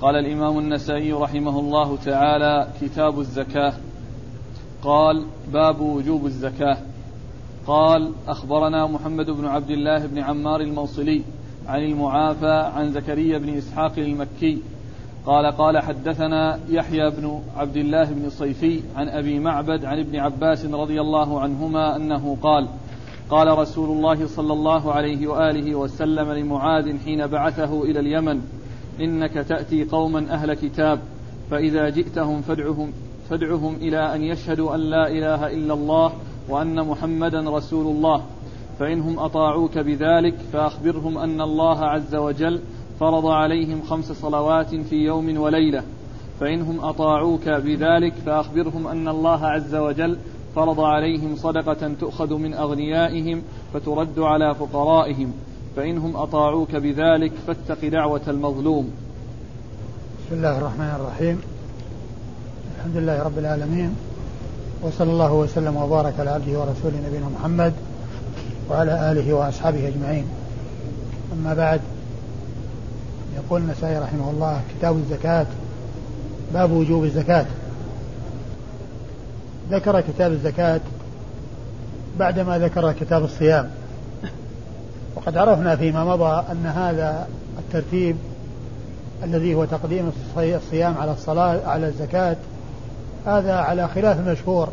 قال الإمام النسائي رحمه الله تعالى كتاب الزكاة. قال باب وجوب الزكاة. قال أخبرنا محمد بن عبد الله بن عمار الموصلي عن المعافى عن زكريا بن إسحاق المكي. قال قال حدثنا يحيى بن عبد الله بن صيفي عن أبي معبد عن ابن عباس رضي الله عنهما أنه قال قال رسول الله صلى الله عليه وآله وسلم لمعاذ حين بعثه إلى اليمن. إنك تأتي قوما أهل كتاب فإذا جئتهم فادعهم فادعهم إلى أن يشهدوا أن لا إله إلا الله وأن محمدا رسول الله. فإنهم أطاعوك بذلك فأخبرهم أن الله عز وجل فرض عليهم خمس صلوات في يوم وليلة. فإنهم أطاعوك بذلك فأخبرهم أن الله عز وجل فرض عليهم صدقة تؤخذ من أغنيائهم فترد على فقرائهم. فإنهم أطاعوك بذلك فاتق دعوة المظلوم. بسم الله الرحمن الرحيم. الحمد لله رب العالمين. وصلى الله وسلم وبارك على عبده ورسوله نبينا محمد وعلى آله وأصحابه أجمعين. أما بعد يقول النسائي رحمه الله كتاب الزكاة باب وجوب الزكاة. ذكر كتاب الزكاة بعدما ذكر كتاب الصيام. وقد عرفنا فيما مضى أن هذا الترتيب الذي هو تقديم الصيام على الصلاة على الزكاة هذا على خلاف المشهور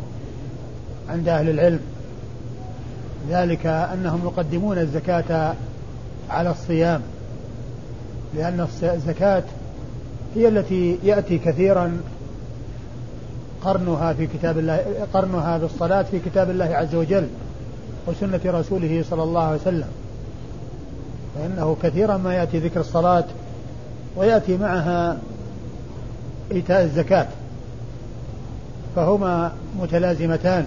عند أهل العلم. ذلك أنهم يقدمون الزكاة على الصيام لأن الزكاة هي التي يأتي كثيرا قرنها في كتاب الله قرنها بالصلاة في كتاب الله عز وجل وسنة رسوله صلى الله عليه وسلم. فإنه كثيرا ما يأتي ذكر الصلاة ويأتي معها إيتاء الزكاة فهما متلازمتان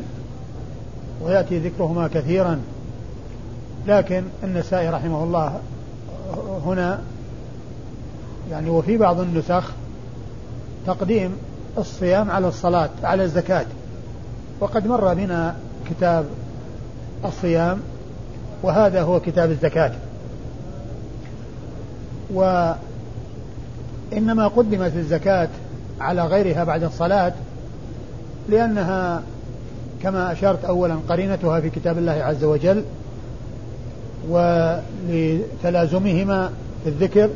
ويأتي ذكرهما كثيرا. لكن النسائي رحمه الله هنا يعني وفي بعض النسخ تقديم الصيام على الصلاة على الزكاة. وقد مر بنا كتاب الصيام وهذا هو كتاب الزكاة. وإنما قدمت الزكاة على غيرها بعد الصلاة لأنها كما أشرت أولا قرينتها في كتاب الله عز وجل ولتلازمهما في الذكر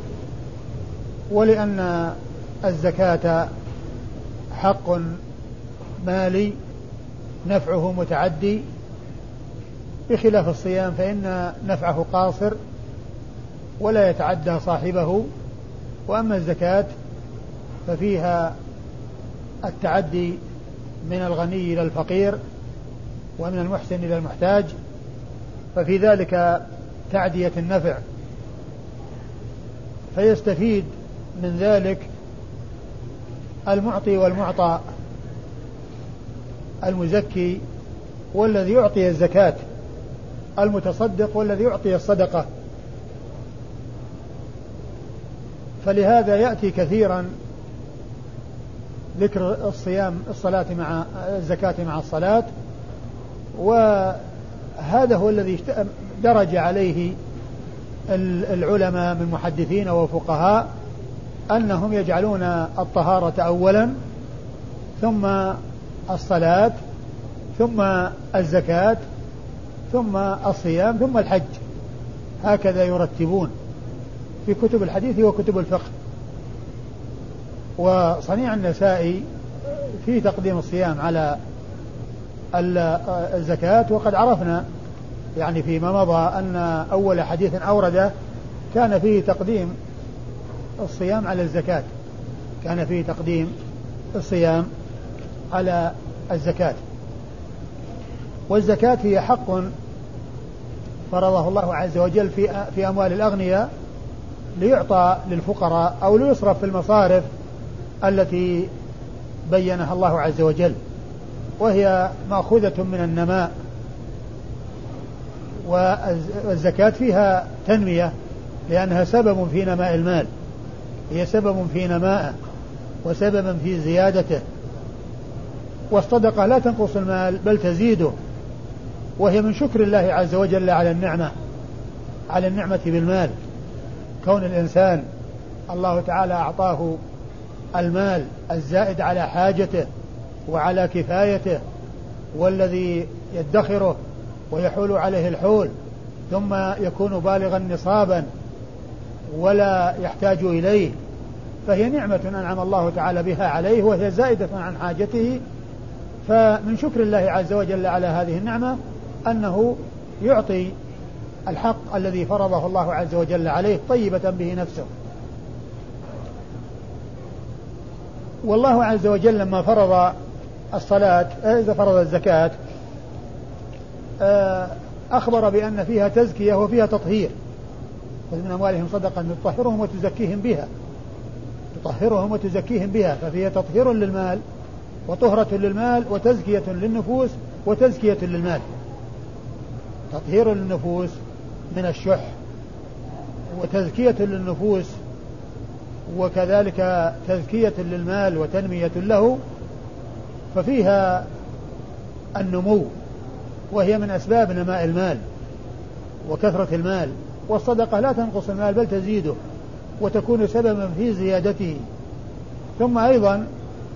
ولأن الزكاة حق مالي نفعه متعدي. بخلاف الصيام فإن نفعه قاصر. ولا يتعدى صاحبه وأما الزكاة ففيها التعدي من الغني إلى الفقير ومن المحسن إلى المحتاج ففي ذلك تعدية النفع. فيستفيد من ذلك المعطي والمعطى المزكي والذي يعطي الزكاة المتصدق والذي يعطي الصدقة. فلهذا يأتي كثيرا ذكر الصيام الصلاة مع الزكاة مع الصلاة وهذا هو الذي درج عليه العلماء من محدثين وفقهاء أنهم يجعلون الطهارة أولا ثم الصلاة ثم الزكاة ثم الصيام ثم الحج. هكذا يرتبون. في كتب الحديث وكتب الفقه. وصنيع النسائي في تقديم الصيام على الزكاة وقد عرفنا يعني فيما مضى أن أول حديث أورده كان فيه تقديم الصيام على الزكاة. كان فيه تقديم الصيام على الزكاة. والزكاة هي حق فرضه الله عز وجل في في أموال الأغنياء ليعطى للفقراء أو ليصرف في المصارف التي بينها الله عز وجل وهي مأخوذة من النماء والزكاة فيها تنمية لأنها سبب في نماء المال هي سبب في نمائه وسبب في زيادته. والصدقة لا تنقص المال بل تزيده وهي من شكر الله عز وجل على النعمة على النعمة بالمال. كون الإنسان الله تعالى أعطاه المال الزائد على حاجته وعلى كفايته والذي يدخره ويحول عليه الحول ثم يكون بالغا نصابا ولا يحتاج إليه فهي نعمة أنعم الله تعالى بها عليه وهي زائدة عن حاجته. فمن شكر الله عز وجل على هذه النعمة أنه يعطي الحق الذي فرضه الله عز وجل عليه طيبة به نفسه. والله عز وجل لما فرض الصلاة إذا فرض الزكاة آه، أخبر بأن فيها تزكية وفيها تطهير. خذ من أموالهم صدقة تطهرهم وتزكيهم بها. تطهرهم وتزكيهم بها. ففيها تطهير للمال وطهرة للمال وتزكية للنفوس وتزكية للمال. تطهير للنفوس من الشح وتزكية للنفوس وكذلك تزكية للمال وتنمية له ففيها النمو وهي من أسباب نماء المال وكثرة المال. والصدقة لا تنقص المال بل تزيده وتكون سببا في زيادته. ثم أيضا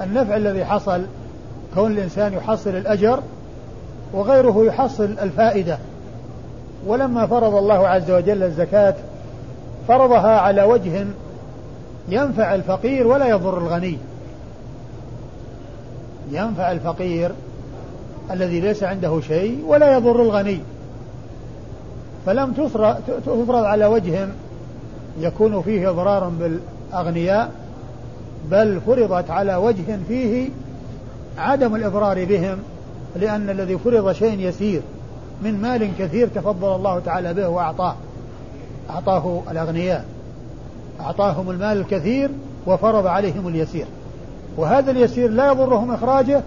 النفع الذي حصل كون الإنسان يحصل الأجر وغيره يحصل الفائدة. ولما فرض الله عز وجل الزكاة فرضها على وجه ينفع الفقير ولا يضر الغني. ينفع الفقير الذي ليس عنده شيء ولا يضر الغني. فلم تفرض على وجه يكون فيه إضرار بالأغنياء بل فرضت على وجه فيه عدم الإضرار بهم لأن الذي فرض شيء يسير. من مال كثير تفضل الله تعالى به وأعطاه. أعطاه الأغنياء. أعطاهم المال الكثير وفرض عليهم اليسير. وهذا اليسير لا يضرهم إخراجه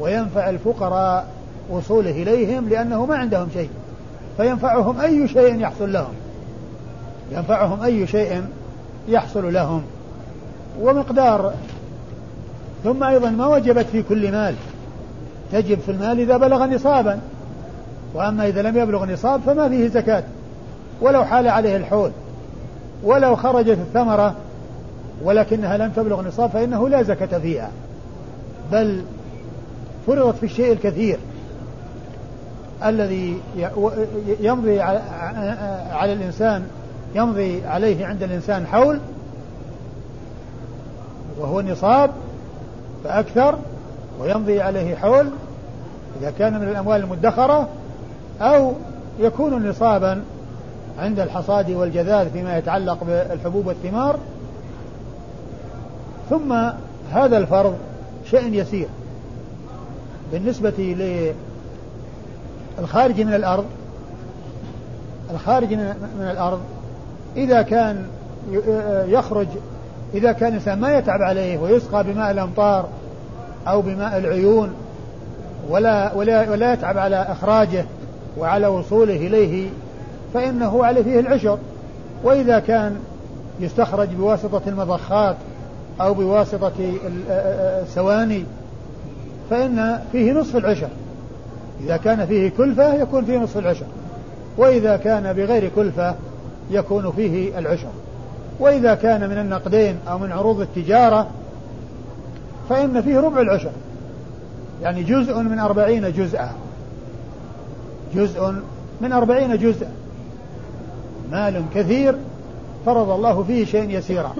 وينفع الفقراء وصوله إليهم لأنه ما عندهم شيء. فينفعهم أي شيء يحصل لهم. ينفعهم أي شيء يحصل لهم. ومقدار. ثم أيضا ما وجبت في كل مال. تجب في المال إذا بلغ نصابا. وأما إذا لم يبلغ نصاب فما فيه زكاة ولو حال عليه الحول ولو خرجت الثمرة ولكنها لم تبلغ نصاب فإنه لا زكاة فيها. بل فرضت في الشيء الكثير الذي يمضي على الإنسان يمضي عليه عند الإنسان حول وهو النصاب فأكثر ويمضي عليه حول إذا كان من الأموال المدخرة أو يكون نصابا عند الحصاد والجذاذ فيما يتعلق بالحبوب والثمار. ثم هذا الفرض شيء يسير. بالنسبة للخارج من الأرض الخارج من الأرض إذا كان يخرج إذا كان الإنسان ما يتعب عليه ويسقى بماء الأمطار أو بماء العيون ولا ولا ولا يتعب على إخراجه وعلى وصوله إليه فإنه عليه فيه العشر. وإذا كان يستخرج بواسطة المضخات أو بواسطة السواني فإن فيه نصف العشر. إذا كان فيه كلفة يكون فيه نصف العشر. وإذا كان بغير كلفة يكون فيه العشر. وإذا كان من النقدين أو من عروض التجارة فإن فيه ربع العشر. يعني جزء من أربعين جزءا. جزء من أربعين جزءا مال كثير فرض الله فيه شيء يسيرا.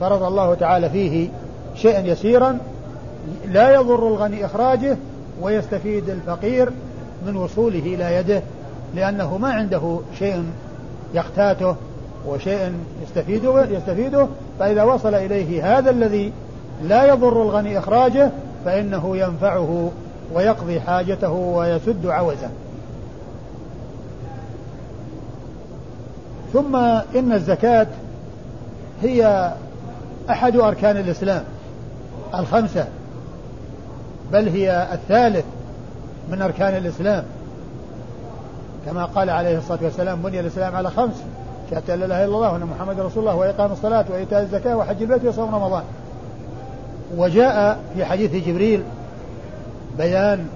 فرض الله تعالى فيه شيئا يسيرا. لا يضر الغني إخراجه ويستفيد الفقير من وصوله إلى يده لأنه ما عنده شيء يقتاته وشيء يستفيده يستفيده. فإذا وصل إليه هذا الذي لا يضر الغني إخراجه فإنه ينفعه ويقضي حاجته ويسد عوزه. ثم إن الزكاة هي أحد أركان الإسلام الخمسة بل هي الثالث من أركان الإسلام. كما قال عليه الصلاة والسلام بني الإسلام على خمس شهادة لا إله إلا الله وأن محمد رسول الله وإقام الصلاة وإيتاء الزكاة وحج البيت وصوم رمضان. وجاء في حديث جبريل بيان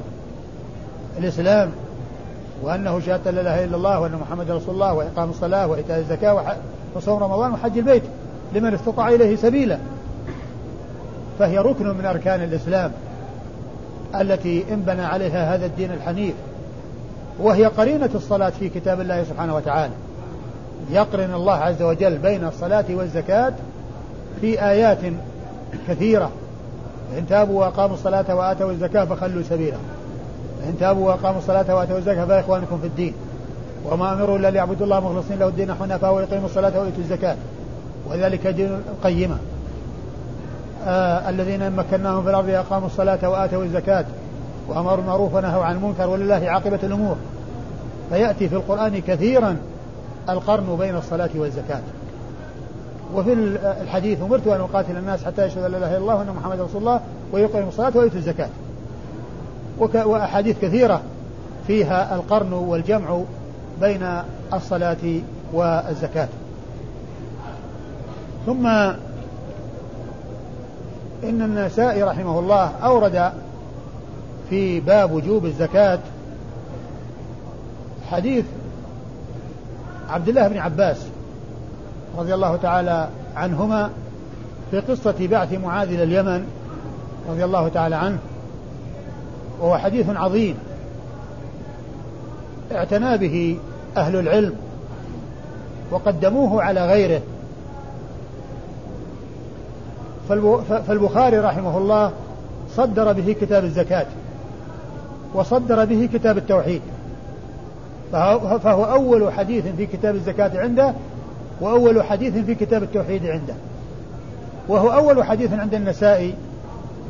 الإسلام وأنه شهادة لا إله إلا الله وأن محمد رسول الله وإقام الصلاة وإيتاء الزكاة وصوم رمضان وحج البيت لمن استطاع إليه سبيلا. فهي ركن من أركان الإسلام التي انبنى عليها هذا الدين الحنيف. وهي قرينة الصلاة في كتاب الله سبحانه وتعالى. يقرن الله عز وجل بين الصلاة والزكاة في آيات كثيرة. إن تابوا وأقاموا الصلاة وآتوا الزكاة فخلوا سبيلا. إن تابوا وأقاموا الصلاة وآتوا الزكاة فإخوانكم في الدين. وما أمروا إلا ليعبدوا الله مخلصين له الدين حنفاء ويقيموا الصلاة ويؤتوا الزكاة. وذلك دين القيمة. آه الذين مكناهم في الأرض أقاموا الصلاة وآتوا الزكاة وأمروا بالمعروف ونهوا عن المنكر ولله عاقبة الأمور. فيأتي في القرآن كثيرا القرن بين الصلاة والزكاة. وفي الحديث أمرت أن أقاتل الناس حتى يشهدوا أن لا إله إلا الله وأن محمد رسول الله ويقيموا الصلاة ويؤتوا الزكاة. وأحاديث كثيرة فيها القرن والجمع بين الصلاة والزكاة. ثم إن النسائي رحمه الله أورد في باب وجوب الزكاة حديث عبد الله بن عباس رضي الله تعالى عنهما في قصة بعث معاذ إلى اليمن رضي الله تعالى عنه. وهو حديث عظيم. اعتنى به أهل العلم وقدموه على غيره. فالبخاري رحمه الله صدر به كتاب الزكاة وصدر به كتاب التوحيد. فهو أول حديث في كتاب الزكاة عنده وأول حديث في كتاب التوحيد عنده. وهو أول حديث عند النسائي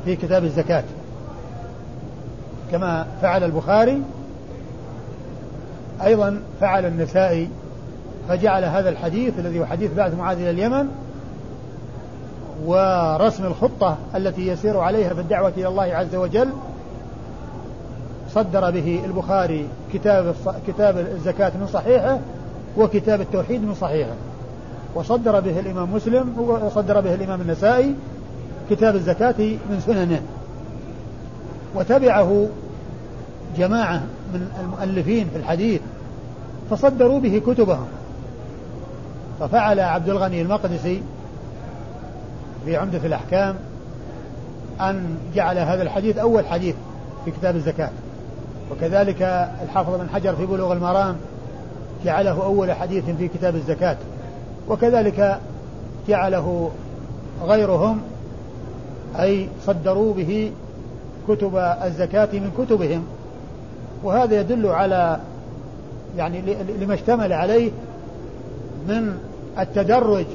في كتاب الزكاة. كما فعل البخاري أيضا فعل النسائي فجعل هذا الحديث الذي هو حديث بعث معاذ إلى اليمن ورسم الخطة التي يسير عليها في الدعوة إلى الله عز وجل صدر به البخاري كتاب كتاب الزكاة من صحيحه وكتاب التوحيد من صحيحه. وصدر به الإمام مسلم وصدر به الإمام النسائي كتاب الزكاة من سننه. وتبعه جماعة من المؤلفين في الحديث فصدروا به كتبهم. ففعل عبد الغني المقدسي في عمدة الأحكام أن جعل هذا الحديث أول حديث في كتاب الزكاة. وكذلك الحافظ بن حجر في بلوغ المرام جعله أول حديث في كتاب الزكاة. وكذلك جعله غيرهم أي صدروا به كتب الزكاة من كتبهم. وهذا يدل على يعني لما اشتمل عليه من التدرج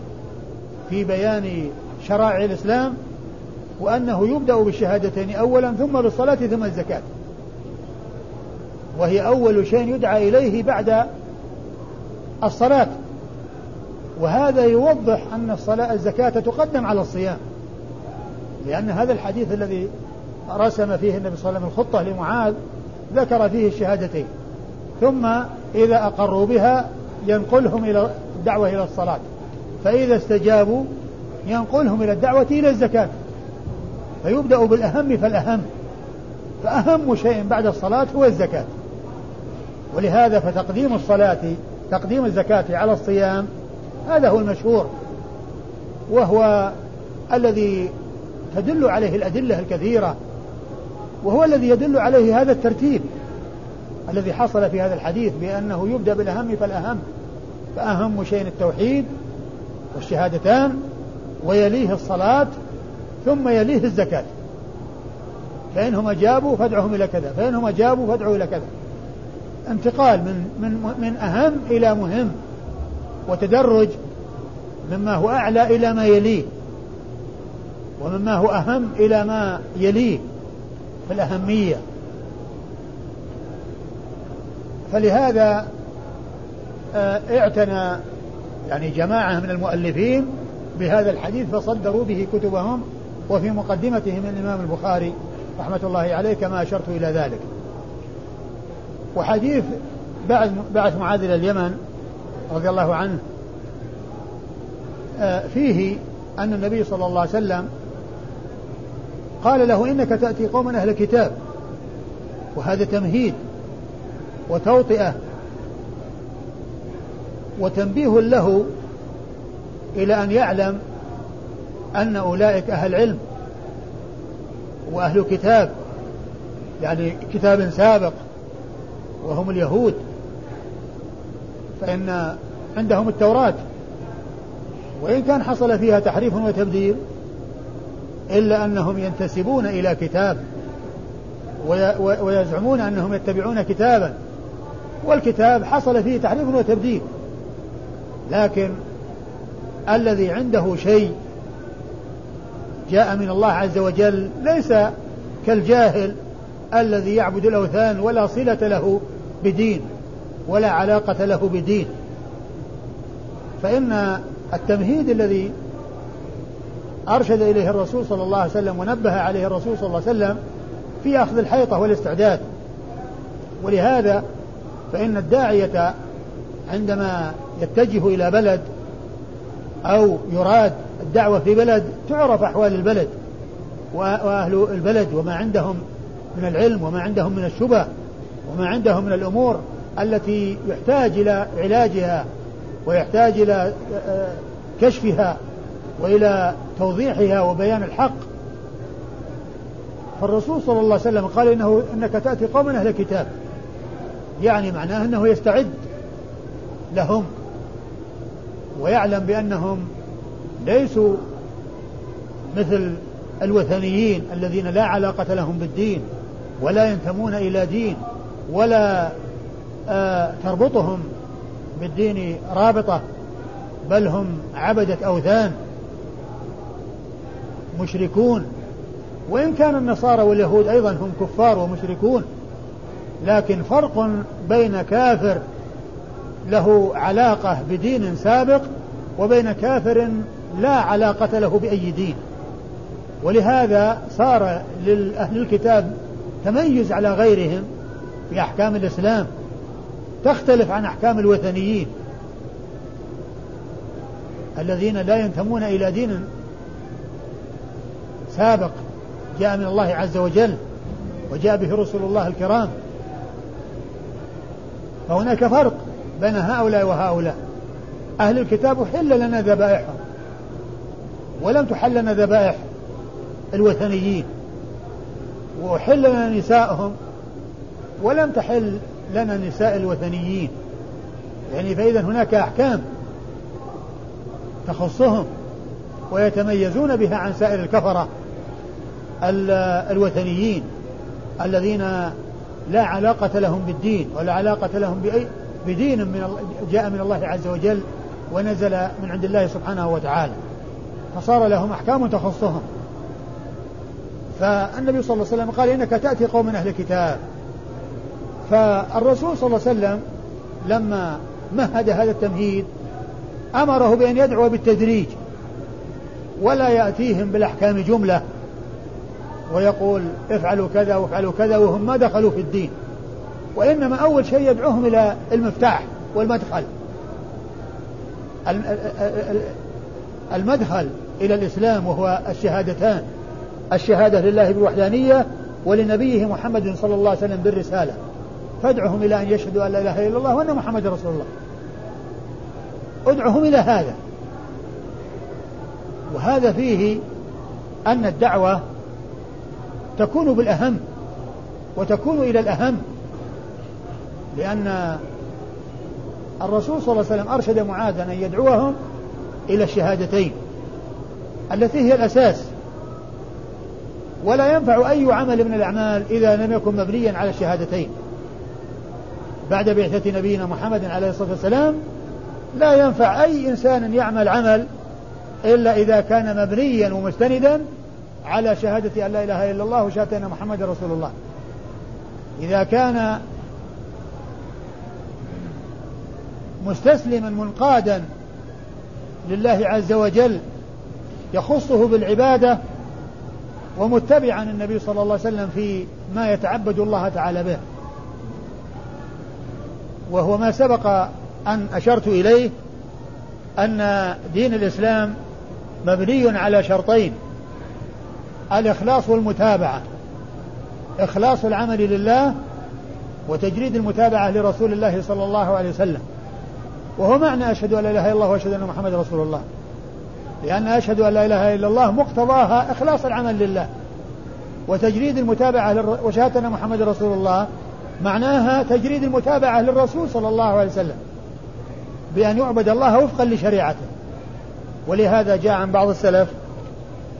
في بيان شرائع الإسلام وأنه يبدأ بالشهادتين أولا ثم بالصلاة ثم الزكاة. وهي أول شيء يدعى إليه بعد الصلاة. وهذا يوضح أن الصلاة الزكاة تقدم على الصيام لأن هذا الحديث الذي رسم فيه النبي صلى الله عليه وسلم الخطة لمعاذ ذكر فيه الشهادتين. ثم إذا أقروا بها ينقلهم إلى الدعوة إلى الصلاة. فإذا استجابوا ينقلهم إلى الدعوة إلى الزكاة. فيبدأ بالأهم فالأهم فأهم شيء بعد الصلاة هو الزكاة. ولهذا فتقديم الصلاة تقديم الزكاة على الصيام هذا هو المشهور. وهو الذي تدل عليه الأدلة الكثيرة. وهو الذي يدل عليه هذا الترتيب الذي حصل في هذا الحديث بأنه يبدأ بالأهم فالأهم فأهم شيء التوحيد والشهادتان ويليه الصلاة ثم يليه الزكاة. فإنهم أجابوا فادعهم إلى كذا فإنهم أجابوا فادعوا إلى كذا. انتقال من من من أهم إلى مهم وتدرج مما هو أعلى إلى ما يليه ومما هو أهم إلى ما يليه. في الأهمية فلهذا آه، اعتنى يعني جماعة من المؤلفين بهذا الحديث فصدروا به كتبهم وفي مقدمتهم الإمام البخاري رحمة الله عليه كما أشرت إلى ذلك. وحديث بعث معاذ إلى اليمن رضي الله عنه آه، فيه أن النبي صلى الله عليه وسلم قال له إنك تأتي قوما أهل كتاب. وهذا تمهيد وتوطئة وتنبيه له إلى أن يعلم أن أولئك أهل علم وأهل كتاب يعني كتاب سابق وهم اليهود. فإن عندهم التوراة وإن كان حصل فيها تحريف وتبديل إلا أنهم ينتسبون إلى كتاب ويزعمون أنهم يتبعون كتابا. والكتاب حصل فيه تحريف وتبديل. لكن الذي عنده شيء جاء من الله عز وجل ليس كالجاهل الذي يعبد الأوثان ولا صلة له بدين ولا علاقة له بدين. فإن التمهيد الذي أرشد إليه الرسول صلى الله عليه وسلم ونبه عليه الرسول صلى الله عليه وسلم في أخذ الحيطة والاستعداد. ولهذا فإن الداعية عندما يتجه إلى بلد أو يراد الدعوة في بلد تعرف أحوال البلد وأهل البلد وما عندهم من العلم وما عندهم من الشبه وما عندهم من الأمور التي يحتاج إلى علاجها ويحتاج إلى آه، كشفها. وإلى توضيحها وبيان الحق. فالرسول صلى الله عليه وسلم قال إنه إنك تأتي قوما أهل كتاب يعني معناه أنه يستعد لهم ويعلم بأنهم ليسوا مثل الوثنيين الذين لا علاقة لهم بالدين ولا ينتمون إلى دين ولا آه تربطهم بالدين رابطة بل هم عبدة أوثان. مشركون. وإن كان النصارى واليهود أيضا هم كفار ومشركون لكن فرق بين كافر له علاقة بدين سابق وبين كافر لا علاقة له بأي دين. ولهذا صار لأهل الكتاب تميز على غيرهم في أحكام الإسلام تختلف عن أحكام الوثنيين الذين لا ينتمون إلى دين سابق جاء من الله عز وجل وجاء به رسل الله الكرام فهناك فرق بين هؤلاء وهؤلاء. أهل الكتاب حل لنا ذبائحهم ولم تحل لنا ذبائح الوثنيين وحل لنا نسائهم ولم تحل لنا نساء الوثنيين. يعني فإذا هناك أحكام تخصهم ويتميزون بها عن سائر الكفرة. الوثنيين الذين لا علاقة لهم بالدين ولا علاقة لهم بأي بدين من جاء من الله عز وجل ونزل من عند الله سبحانه وتعالى. فصار لهم أحكام تخصهم. فالنبي صلى الله عليه وسلم قال إنك تأتي قوم من أهل الكتاب فالرسول صلى الله عليه وسلم لما مهد هذا التمهيد أمره بأن يدعو بالتدريج ولا يأتيهم بالأحكام جملة. ويقول افعلوا كذا وافعلوا كذا وهم ما دخلوا في الدين. وإنما أول شيء يدعوهم إلى المفتاح والمدخل. المدخل إلى الإسلام وهو الشهادتان. الشهادة لله بالوحدانية ولنبيه محمد صلى الله عليه وسلم بالرسالة. فادعهم إلى أن يشهدوا أن لا إله إلا الله وأن محمد رسول الله. ادعهم إلى هذا. وهذا فيه أن الدعوة تكون بالأهم وتكون إلى الأهم لأن الرسول صلى الله عليه وسلم أرشد معاذا أن يدعوهم إلى الشهادتين التي هي الأساس. ولا ينفع أي عمل من الأعمال إذا لم يكن مبنيا على الشهادتين. بعد بعثة نبينا محمد عليه الصلاة والسلام لا ينفع أي إنسان يعمل عمل إلا إذا كان مبنيا ومستندا على شهادة أن لا إله إلا الله وشهادة أن محمد رسول الله. إذا كان مستسلما منقادا لله عز وجل يخصه بالعبادة ومتبعا النبي صلى الله عليه وسلم في ما يتعبد الله تعالى به. وهو ما سبق أن أشرت إليه أن دين الإسلام مبني على شرطين. الإخلاص والمتابعة. إخلاص العمل لله وتجريد المتابعة لرسول الله صلى الله عليه وسلم. وهو معنى أشهد أن لا إله إلا الله وأشهد أن محمد رسول الله. لأن أشهد أن لا إله إلا الله مقتضاها إخلاص العمل لله. وتجريد المتابعة. وشهادة أن محمد رسول الله معناها تجريد المتابعة للرسول صلى الله عليه وسلم. بأن يعبد الله وفقا لشريعته. ولهذا جاء عن بعض السلف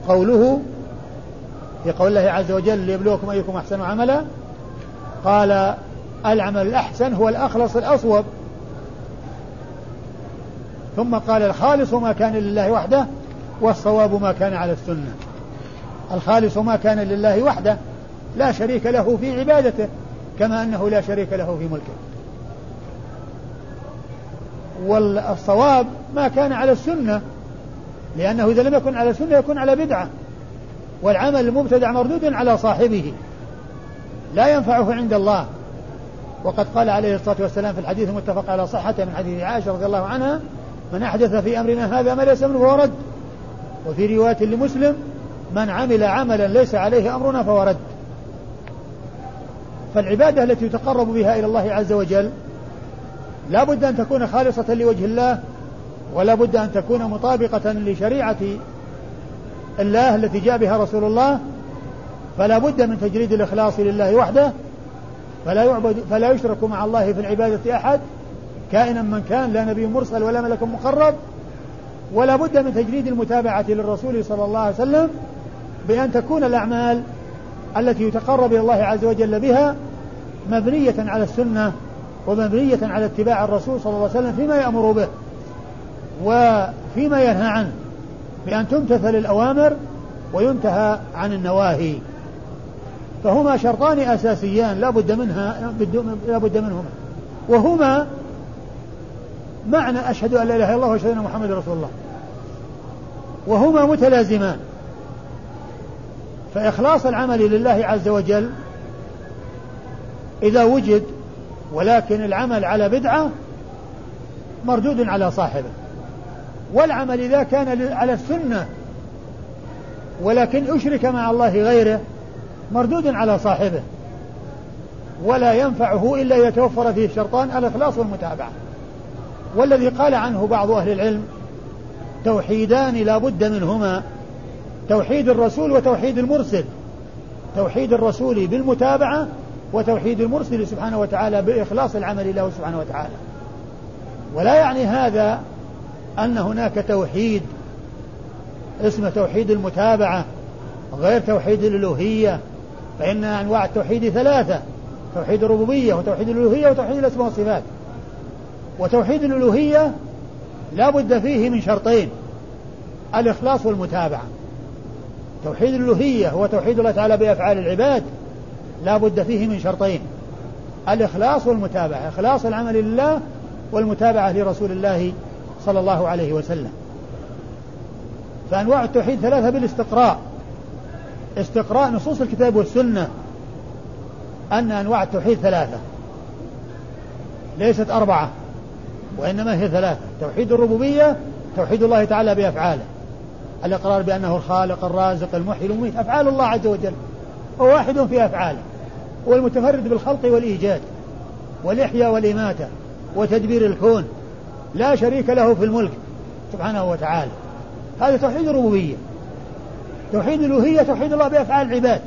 قوله في قول الله عز وجل ليبلوكم أيكم أحسن عملا. قال العمل الأحسن هو الأخلص الأصوب. ثم قال الخالص ما كان لله وحده والصواب ما كان على السنة. الخالص ما كان لله وحده لا شريك له في عبادته كما أنه لا شريك له في ملكه. والصواب ما كان على السنة لأنه إذا لم يكن على السنة يكون على بدعة. والعمل المبتدع مردود على صاحبه لا ينفعه عند الله. وقد قال عليه الصلاة والسلام في الحديث المتفق على صحته من حديث عائشة رضي الله عنها من أحدث في أمرنا هذا ما ليس منه فهو رد. وفي رواية لمسلم من عمل عملا ليس عليه أمرنا فهو رد. فالعبادة التي يتقرب بها إلى الله عز وجل لا بد أن تكون خالصة لوجه الله ولا بد أن تكون مطابقة لشريعة الله التي جاء بها رسول الله فلا بد من تجريد الإخلاص لله وحده فلا يعبد فلا يشرك مع الله في العبادة أحد كائنا من كان لا نبي مرسل ولا ملك مقرب ولا بد من تجريد المتابعة للرسول صلى الله عليه وسلم بأن تكون الأعمال التي يتقرب إلى الله عز وجل بها مبنية على السنة ومبنية على اتباع الرسول صلى الله عليه وسلم فيما يأمر به وفيما ينهى عنه. بأن تمتثل الأوامر وينتهى عن النواهي. فهما شرطان أساسيان لا بد منها لا بد منهما. وهما معنى أشهد أن لا إله إلا الله وأشهد أن محمد رسول الله. وهما متلازمان. فإخلاص العمل لله عز وجل إذا وجد ولكن العمل على بدعة مردود على صاحبه. والعمل إذا كان على السنة ولكن أشرك مع الله غيره مردود على صاحبه ولا ينفعه إلا يتوفر فيه الشرطان الإخلاص والمتابعة. والذي قال عنه بعض أهل العلم توحيدان لا بد منهما توحيد الرسول وتوحيد المرسل. توحيد الرسول بالمتابعة وتوحيد المرسل سبحانه وتعالى بإخلاص العمل له سبحانه وتعالى. ولا يعني هذا أن هناك توحيد. اسمه توحيد المتابعة غير توحيد الألوهية فإن أنواع التوحيد ثلاثة توحيد الربوبية وتوحيد الألوهية وتوحيد الأسماء والصفات. وتوحيد الألوهية لا بد فيه من شرطين الإخلاص والمتابعة. توحيد الألوهية هو توحيد الله تعالى بأفعال العباد لا بد فيه من شرطين. الإخلاص والمتابعة إخلاص العمل لله والمتابعة لرسول الله صلى الله عليه وسلم. فأنواع التوحيد ثلاثة بالاستقراء. استقراء نصوص الكتاب والسنة. أن أنواع التوحيد ثلاثة. ليست أربعة وإنما هي ثلاثة. توحيد الربوبية توحيد الله تعالى بأفعاله. الإقرار بأنه الخالق الرازق المحيي المميت. أفعال الله عز وجل. هو واحد في أفعاله. هو المتفرد بالخلق والإيجاد. والإحياء والإماتة. وتدبير الكون. لا شريك له في الملك سبحانه وتعالى. هذا توحيد الربوبية. توحيد الألوهية توحيد الله بأفعال العباد.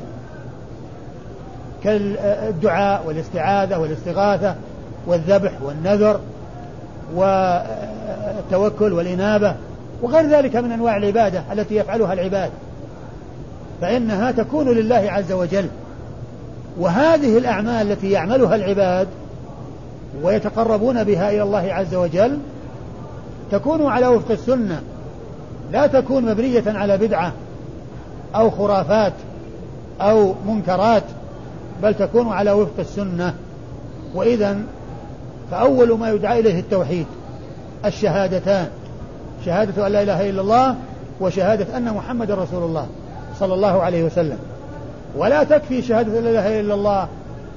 كالدعاء والاستعاذة والاستغاثة والذبح والنذر والتوكل والإنابة وغير ذلك من أنواع العبادة التي يفعلها العباد. فإنها تكون لله عز وجل. وهذه الأعمال التي يعملها العباد ويتقربون بها إلى الله عز وجل تكون على وفق السنة. لا تكون مبنية على بدعة أو خرافات أو منكرات بل تكون على وفق السنة. وإذا فأول ما يدعى إليه التوحيد الشهادتان شهادة أن لا إله إلا الله وشهادة أن محمد رسول الله صلى الله عليه وسلم. ولا تكفي شهادة لا إله إلا الله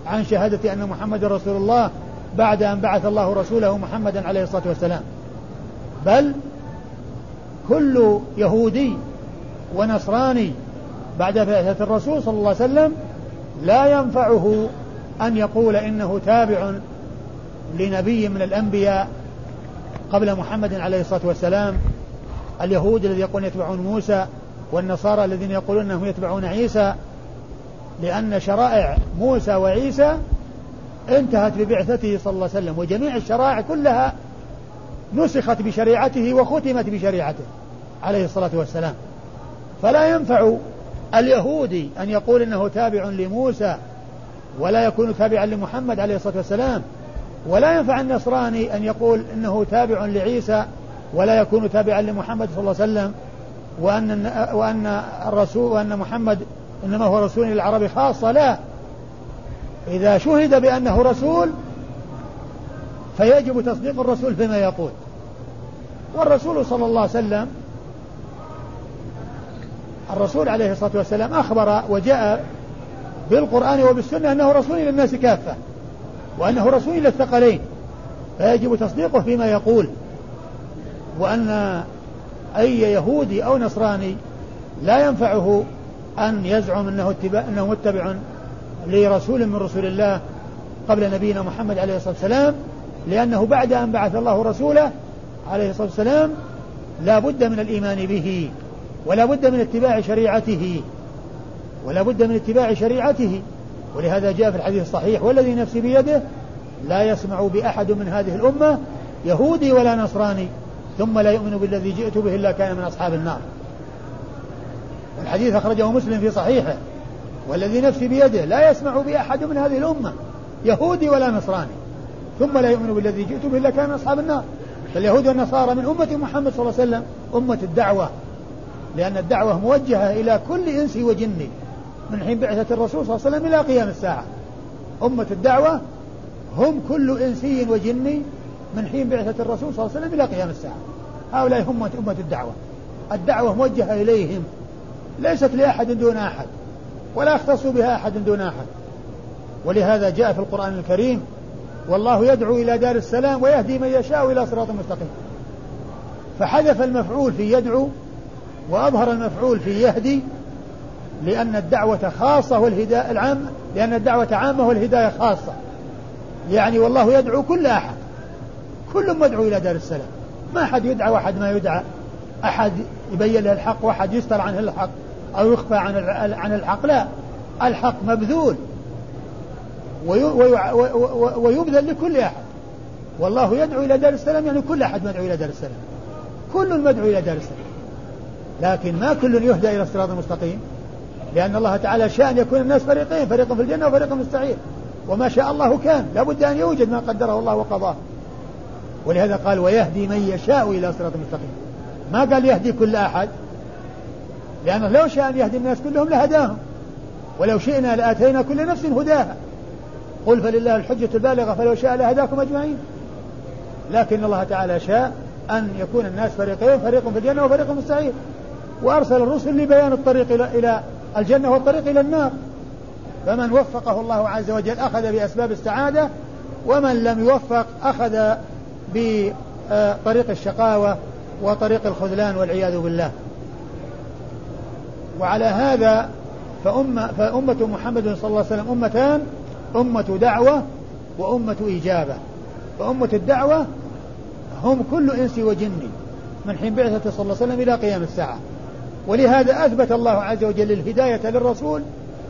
عن شهادة أن محمد رسول الله بعد أن بعث الله رسوله محمدا عليه الصلاة والسلام. بل كل يهودي ونصراني بعد بعثة الرسول صلى الله عليه وسلم لا ينفعه أن يقول إنه تابع لنبي من الأنبياء قبل محمد عليه الصلاة والسلام. اليهود الذين يقولون يتبعون موسى والنصارى الذين يقولون أنهم يتبعون عيسى لأن شرائع موسى وعيسى انتهت ببعثته صلى الله عليه وسلم وجميع الشرائع كلها نسخت بشريعته وختمت بشريعته عليه الصلاة والسلام. فلا ينفع اليهودي أن يقول إنه تابع لموسى ولا يكون تابعا لمحمد عليه الصلاة والسلام. ولا ينفع النصراني أن يقول إنه تابع لعيسى ولا يكون تابعا لمحمد صلى الله عليه وسلم وأن وأن الرسول وأن محمد إنما هو رسول للعرب خاصة. لا. إذا شهد بأنه رسول فيجب تصديق الرسول فيما يقول. والرسول صلى الله عليه وسلم الرسول عليه الصلاة والسلام أخبر وجاء بالقرآن وبالسنة أنه رسول إلى الناس كافة وأنه رسول إلى الثقلين فيجب تصديقه فيما يقول. وأن أي يهودي أو نصراني لا ينفعه أن يزعم أنه, أنه متبع لرسول من رسول الله قبل نبينا محمد عليه الصلاة والسلام لأنه بعد أن بعث الله رسوله عليه الصلاة والسلام لا بد من الإيمان به ولا بد من اتباع شريعته ولا بد من اتباع شريعته. ولهذا جاء في الحديث الصحيح والذي نفسي بيده لا يسمع بأحد من هذه الأمة يهودي ولا نصراني ثم لا يؤمن بالذي جئت به إلا كان من أصحاب النار. الحديث أخرجه مسلم في صحيحه والذي نفسي بيده لا يسمع بأحد من هذه الأمة يهودي ولا نصراني. ثم لا يؤمن بالذي جئت به إلا كان من أصحاب النار. فاليهود والنصارى من أمة محمد صلى الله عليه وسلم أمة الدعوة. لأن الدعوة موجهة إلى كل إنس وجن من حين بعثة الرسول صلى الله عليه وسلم إلى قيام الساعة. أمة الدعوة هم كل إنسي وجني من حين بعثة الرسول صلى الله عليه وسلم إلى قيام الساعة. هؤلاء هم أمة الدعوة. الدعوة موجهة إليهم. ليست لأحد دون أحد ولا يختص بها أحد دون أحد. ولهذا جاء في القرآن الكريم والله يدعو إلى دار السلام ويهدي من يشاء إلى صراط مستقيم. فحذف المفعول في يدعو وأظهر المفعول في يهدي لأن الدعوة خاصة والهداية العام لأن الدعوة عامة والهداية خاصة. يعني والله يدعو كل أحد. كل مدعو إلى دار السلام. ما أحد يدعى وأحد ما يدعى. أحد يبين له الحق وأحد يستر عنه الحق أو يخفى عن عن الحق. لا. الحق مبذول. ويبذل لكل أحد. والله يدعو إلى دار السلام يعني كل أحد مدعو إلى دار السلام. كل مدعو إلى دار السلام. لكن ما كل يهدى إلى الصراط المستقيم؟ لأن الله تعالى شاء أن يكون الناس فريقين فريق في الجنة وفريق في السعير وما شاء الله كان. لابد أن يوجد ما قدره الله وقضاه. ولهذا قال ويهدي من يشاء إلى صراط مستقيم. ما قال يهدي كل أحد؟ لأنه لو شاء أن يهدي الناس كلهم لهداهم. ولو شئنا لآتينا كل نفس هداها. قل فلله الحجة البالغة فلو شاء لهداكم أجمعين. لكن الله تعالى شاء أن يكون الناس فريقين فريق في الجنة وفريق في السعير وأرسل الرسل لبيان الطريق إلى الجنة والطريق إلى النار. فمن وفقه الله عز وجل أخذ بأسباب السعادة ومن لم يوفق أخذ بطريق الشقاوة وطريق الخذلان والعياذ بالله. وعلى هذا فأمة, فأمة محمد صلى الله عليه وسلم أمتان أمة دعوة وأمة إجابة. فأمة الدعوة هم كل إنس وجن من حين بعثة صلى الله عليه وسلم إلى قيام الساعة. ولهذا أثبت الله عز وجل الهداية للرسول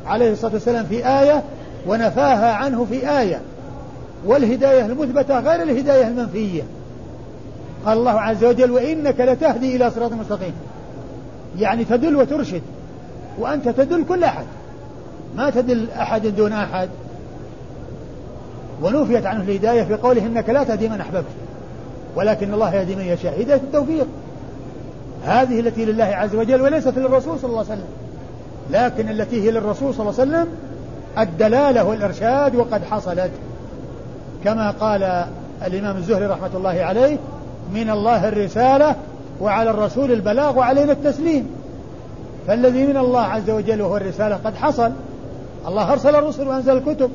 عليه الصلاة والسلام في آية ونفاها عنه في آية. والهداية المثبتة غير الهداية المنفية. قال الله عز وجل وإنك لتهدي إلى صراط مستقيم. يعني تدل وترشد. وأنت تدل كل أحد. ما تدل أحد دون أحد. ونفيت عنه الهداية في قوله إنك لا تهدي من أحببت. ولكن الله يهدي من يشاء. هداية التوفيق. هذه التي لله عز وجل وليست للرسول صلى الله عليه وسلم. لكن التي هي للرسول صلى الله عليه وسلم الدلالة والإرشاد وقد حصلت. كما قال الإمام الزهري رحمة الله عليه من الله الرسالة وعلى الرسول البلاغ وعلينا التسليم. فالذي من الله عز وجل وهو الرسالة قد حصل. الله أرسل الرسل وأنزل الكتب.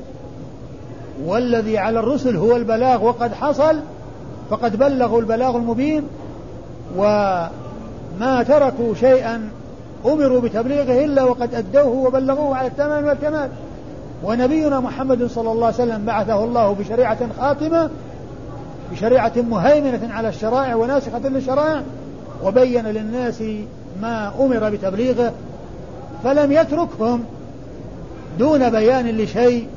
والذي على الرسل هو البلاغ وقد حصل فقد بلغوا البلاغ المبين وما تركوا شيئا أمروا بتبليغه إلا وقد أدوه وبلغوه على التمام والكمال. ونبينا محمد صلى الله عليه وسلم بعثه الله بشريعة خاتمة بشريعة مهيمنة على الشرائع وناسخة للشرائع وبين للناس ما أمر بتبليغه فلم يتركهم دون بيان لشيء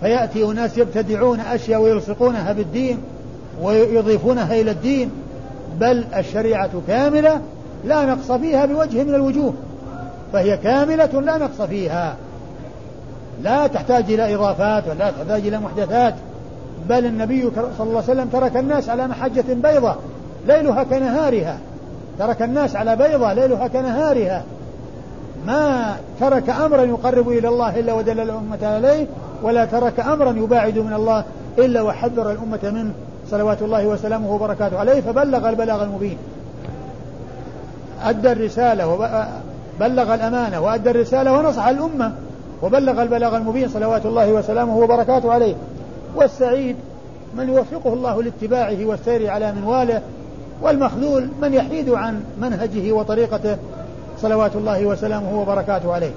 فيأتي أناس يبتدعون أشياء ويلصقونها بالدين ويضيفونها إلى الدين بل الشريعة كاملة لا نقص فيها بوجه من الوجوه فهي كاملة لا نقص فيها. لا تحتاج إلى إضافات ولا تحتاج إلى محدثات بل النبي صلى الله عليه وسلم ترك الناس على محجة بيضة ليلها كنهارها. ترك الناس على بيضة ليلها كنهارها. ما ترك أمرا يقرب إلى الله إلا ودل الأمة عليه ولا ترك أمرا يباعد من الله إلا وحذر الأمة منه. صلوات الله وسلامه وبركاته عليه فبلغ البلاغ المبين. أدى الرسالة وبلغ الأمانة وأدى الرسالة ونصح الأمة وبلغ البلاغ المبين. صلوات الله وسلامه وبركاته عليه. والسعيد من يوفقه الله لاتباعه والسير على منواله والمخذول من يحيد عن منهجه وطريقته. صلوات الله وسلامه وبركاته عليه.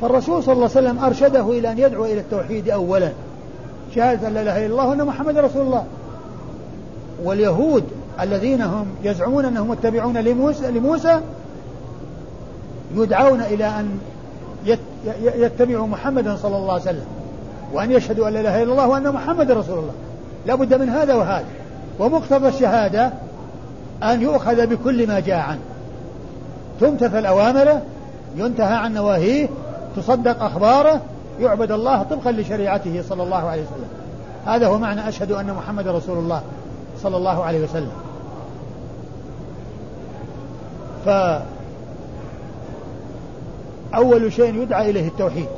فالرسول صلى الله عليه وسلم أرشده إلى أن يدعو إلى التوحيد أولا. شهادة لا إله إلا الله وأن محمد رسول الله. واليهود الذين هم يزعمون أنهم متبعون لموسى, لموسى يدعون إلى أن يتبعوا محمدا صلى الله عليه وسلم. وأن يشهدوا أن لا إله إلا الله وأن محمد رسول الله. لا بد من هذا وهذا. ومقتضى الشهادة أن يؤخذ بكل ما جاء عنه. تمتثل أوامره ينتهى عن نواهيه تصدق أخباره يعبد الله طبقا لشريعته صلى الله عليه وسلم. هذا هو معنى أشهد أن محمد رسول الله صلى الله عليه وسلم. فأول شيء يدعى إليه التوحيد.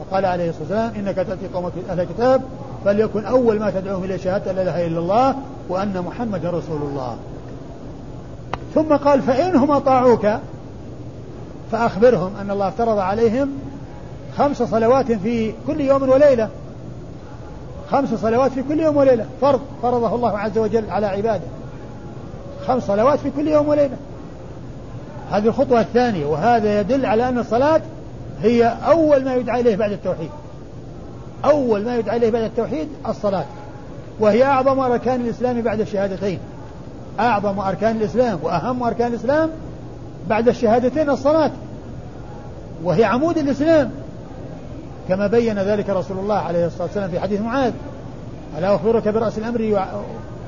وقال عليه الصلاة والسلام إنك تأتي قومك أهل الكتاب فليكن أول ما تدعوهم إلى شهادة لا إله إلا الله وأن محمد رسول الله. ثم قال فإنهم أطاعوك فأخبرهم أن الله افترض عليهم خمس صلوات في كل يوم وليلة. خمس صلوات في كل يوم وليلة. فرض فرضه الله عز وجل على عباده. خمس صلوات في كل يوم وليلة. هذه الخطوة الثانية وهذا يدل على أن الصلاة هي أول ما يدعى إليه بعد التوحيد. أول ما يدعى إليه بعد التوحيد الصلاة. وهي أعظم أركان الإسلام بعد الشهادتين. أعظم أركان الإسلام وأهم أركان الإسلام بعد الشهادتين الصلاة. وهي عمود الإسلام. كما بين ذلك رسول الله عليه الصلاة والسلام في حديث معاذ. ألا أخبرك برأس الأمر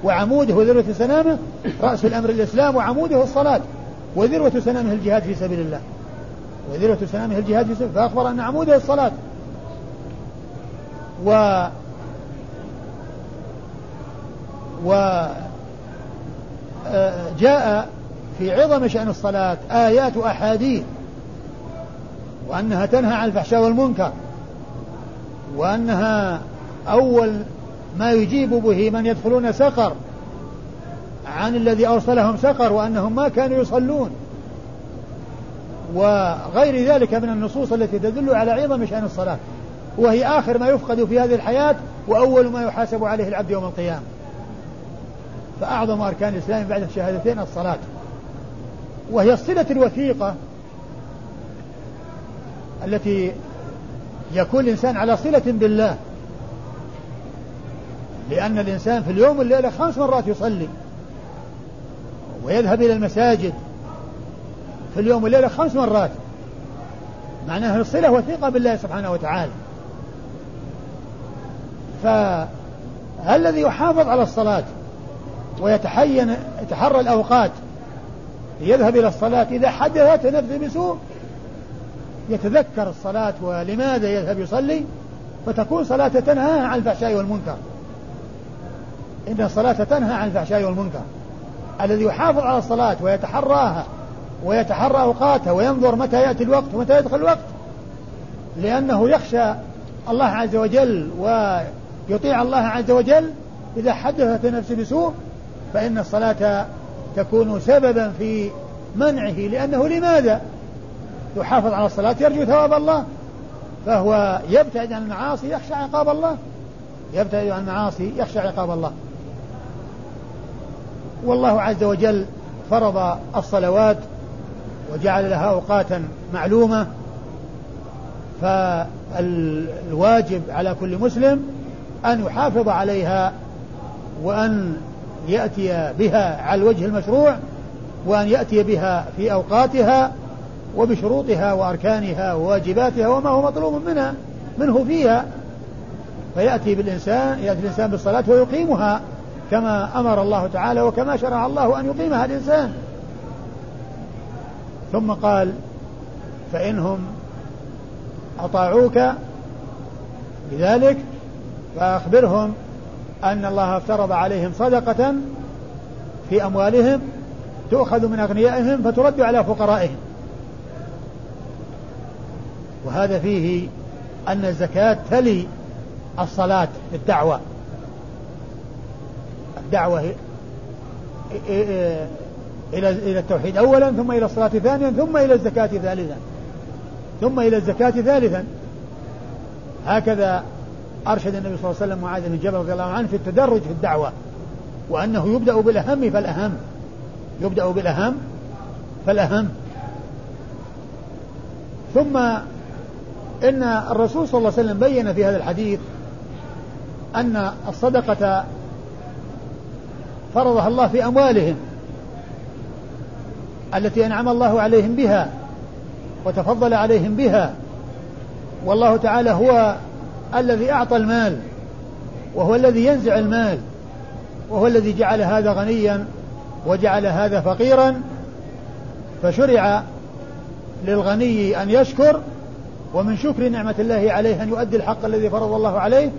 وعموده وذروة سنامه؟ رأس الأمر الإسلام وعموده الصلاة وذروة سنامه الجهاد في سبيل الله. وذروة سنامه الجهاد في سبيل الله فأخبر أن عموده الصلاة. و و آه، جاء في عظم شأن الصلاة آيات وأحاديث وأنها تنهى عن الفحشاء والمنكر. وأنها أول ما يجيب به من يدخلون سقر عن الذي أرسلهم سقر وأنهم ما كانوا يصلون. وغير ذلك من النصوص التي تدل على عظم شأن الصلاة. وهي آخر ما يفقد في هذه الحياة وأول ما يحاسب عليه العبد يوم القيامة. فأعظم أركان الإسلام بعد الشهادتين الصلاة. وهي الصلة الوثيقة التي يكون الإنسان على صلة بالله. لأن الإنسان في اليوم والليلة خمس مرات يصلي. ويذهب إلى المساجد في اليوم والليلة خمس مرات. معناها الصلة وثيقة بالله سبحانه وتعالى. فالذي يحافظ على الصلاة ويتحين يتحرى الأوقات ليذهب إلى الصلاة إذا حدثت نفسه بسوء يتذكر الصلاة ولماذا يذهب يصلي؟ فتكون صلاة تنهى عن الفحشاء والمنكر. إن الصلاة تنهى عن الفحشاء والمنكر. الذي يحافظ على الصلاة ويتحراها ويتحرى أوقاتها وينظر متى يأتي الوقت ومتى يدخل الوقت لأنه يخشى الله عز وجل ويطيع الله عز وجل إذا حدثت نفسه بسوء فإن الصلاة تكون سببا في منعه لأنه لماذا؟ يحافظ على الصلاة يرجو ثواب الله فهو يبتعد عن المعاصي يخشى عقاب الله. يبتعد عن المعاصي يخشى عقاب الله. والله عز وجل فرض الصلوات وجعل لها أوقاتا معلومة فالواجب على كل مسلم أن يحافظ عليها وأن يأتي بها على الوجه المشروع وأن يأتي بها في أوقاتها. وبشروطها وأركانها وواجباتها وما هو مطلوب منها منه فيها. فيأتي بالإنسان يأتي الإنسان بالصلاة ويقيمها كما أمر الله تعالى وكما شرع الله أن يقيمها الإنسان. ثم قال فإنهم أطاعوك بذلك فأخبرهم أن الله افترض عليهم صدقة في أموالهم تؤخذ من أغنيائهم فترد على فقرائهم. وهذا فيه أن الزكاة تلي الصلاة الدعوة. الدعوة إلى إلى التوحيد أولا ثم إلى الصلاة ثانيا ثم إلى الزكاة ثالثا. ثم إلى الزكاة ثالثا. هكذا أرشد النبي صلى الله عليه وسلم معاذ بن جبل رضي الله عنه في التدرج في الدعوة وأنه يبدأ بالأهم فالأهم. يبدأ بالأهم فالأهم. ثم إن الرسول صلى الله عليه وسلم بين في هذا الحديث أن الصدقة فرضها الله في أموالهم التي أنعم الله عليهم بها وتفضل عليهم بها والله تعالى هو الذي أعطى المال وهو الذي ينزع المال وهو الذي جعل هذا غنيا وجعل هذا فقيرا فشرع للغني أن يشكر ومن شكر نعمة الله عليه أن يؤدي الحق الذي فرض الله عليه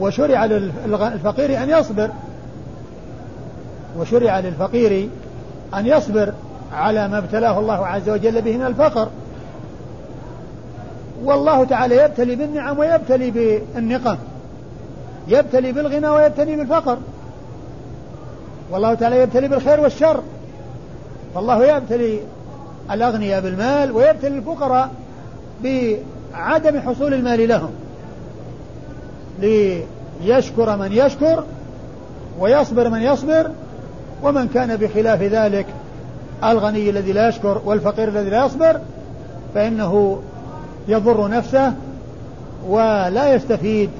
وشرع للفقير أن يصبر. وشرع للفقير أن يصبر على ما ابتلاه الله عز وجل به من الفقر. والله تعالى يبتلي بالنعم ويبتلي بالنقم. يبتلي بالغنى ويبتلي بالفقر. والله تعالى يبتلي بالخير والشر. فالله يبتلي الأغنياء بالمال ويبتلي الفقراء. بعدم حصول المال لهم. ليشكر من يشكر ويصبر من يصبر ومن كان بخلاف ذلك الغني الذي لا يشكر والفقير الذي لا يصبر فإنه يضر نفسه ولا يستفيد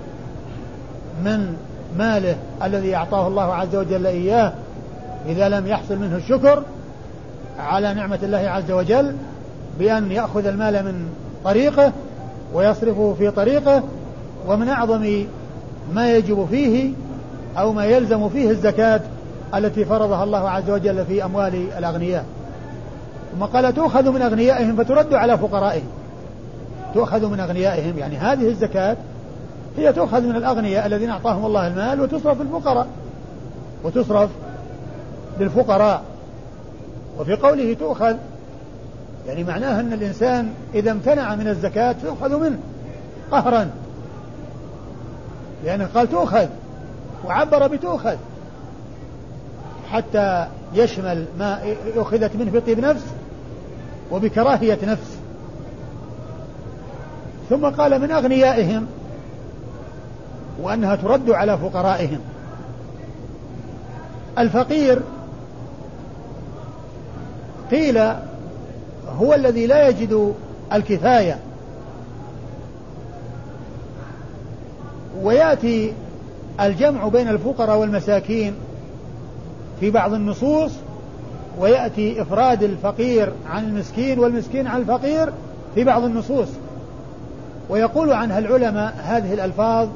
من ماله الذي أعطاه الله عز وجل إياه إذا لم يحصل منه الشكر على نعمة الله عز وجل بأن يأخذ المال من طريقه ويصرفه في طريقه ومن أعظم ما يجب فيه أو ما يلزم فيه الزكاة التي فرضها الله عز وجل في أموال الأغنياء. ثم قال تؤخذ من أغنيائهم فترد على فقرائهم. تؤخذ من أغنيائهم يعني هذه الزكاة هي تؤخذ من الأغنياء الذين أعطاهم الله المال وتصرف للفقراء وتصرف للفقراء وفي قوله تؤخذ يعني معناه أن الإنسان إذا امتنع من الزكاة تؤخذ منه قهرا. لأنه قال تؤخذ وعبر بتؤخذ. حتى يشمل ما أخذت منه بطيب نفس وبكراهية نفس. ثم قال من أغنيائهم وأنها ترد على فقرائهم. الفقير قيل هو الذي لا يجد الكفاية. ويأتي الجمع بين الفقراء والمساكين في بعض النصوص ويأتي إفراد الفقير عن المسكين والمسكين عن الفقير في بعض النصوص. ويقول عنها العلماء هذه الألفاظ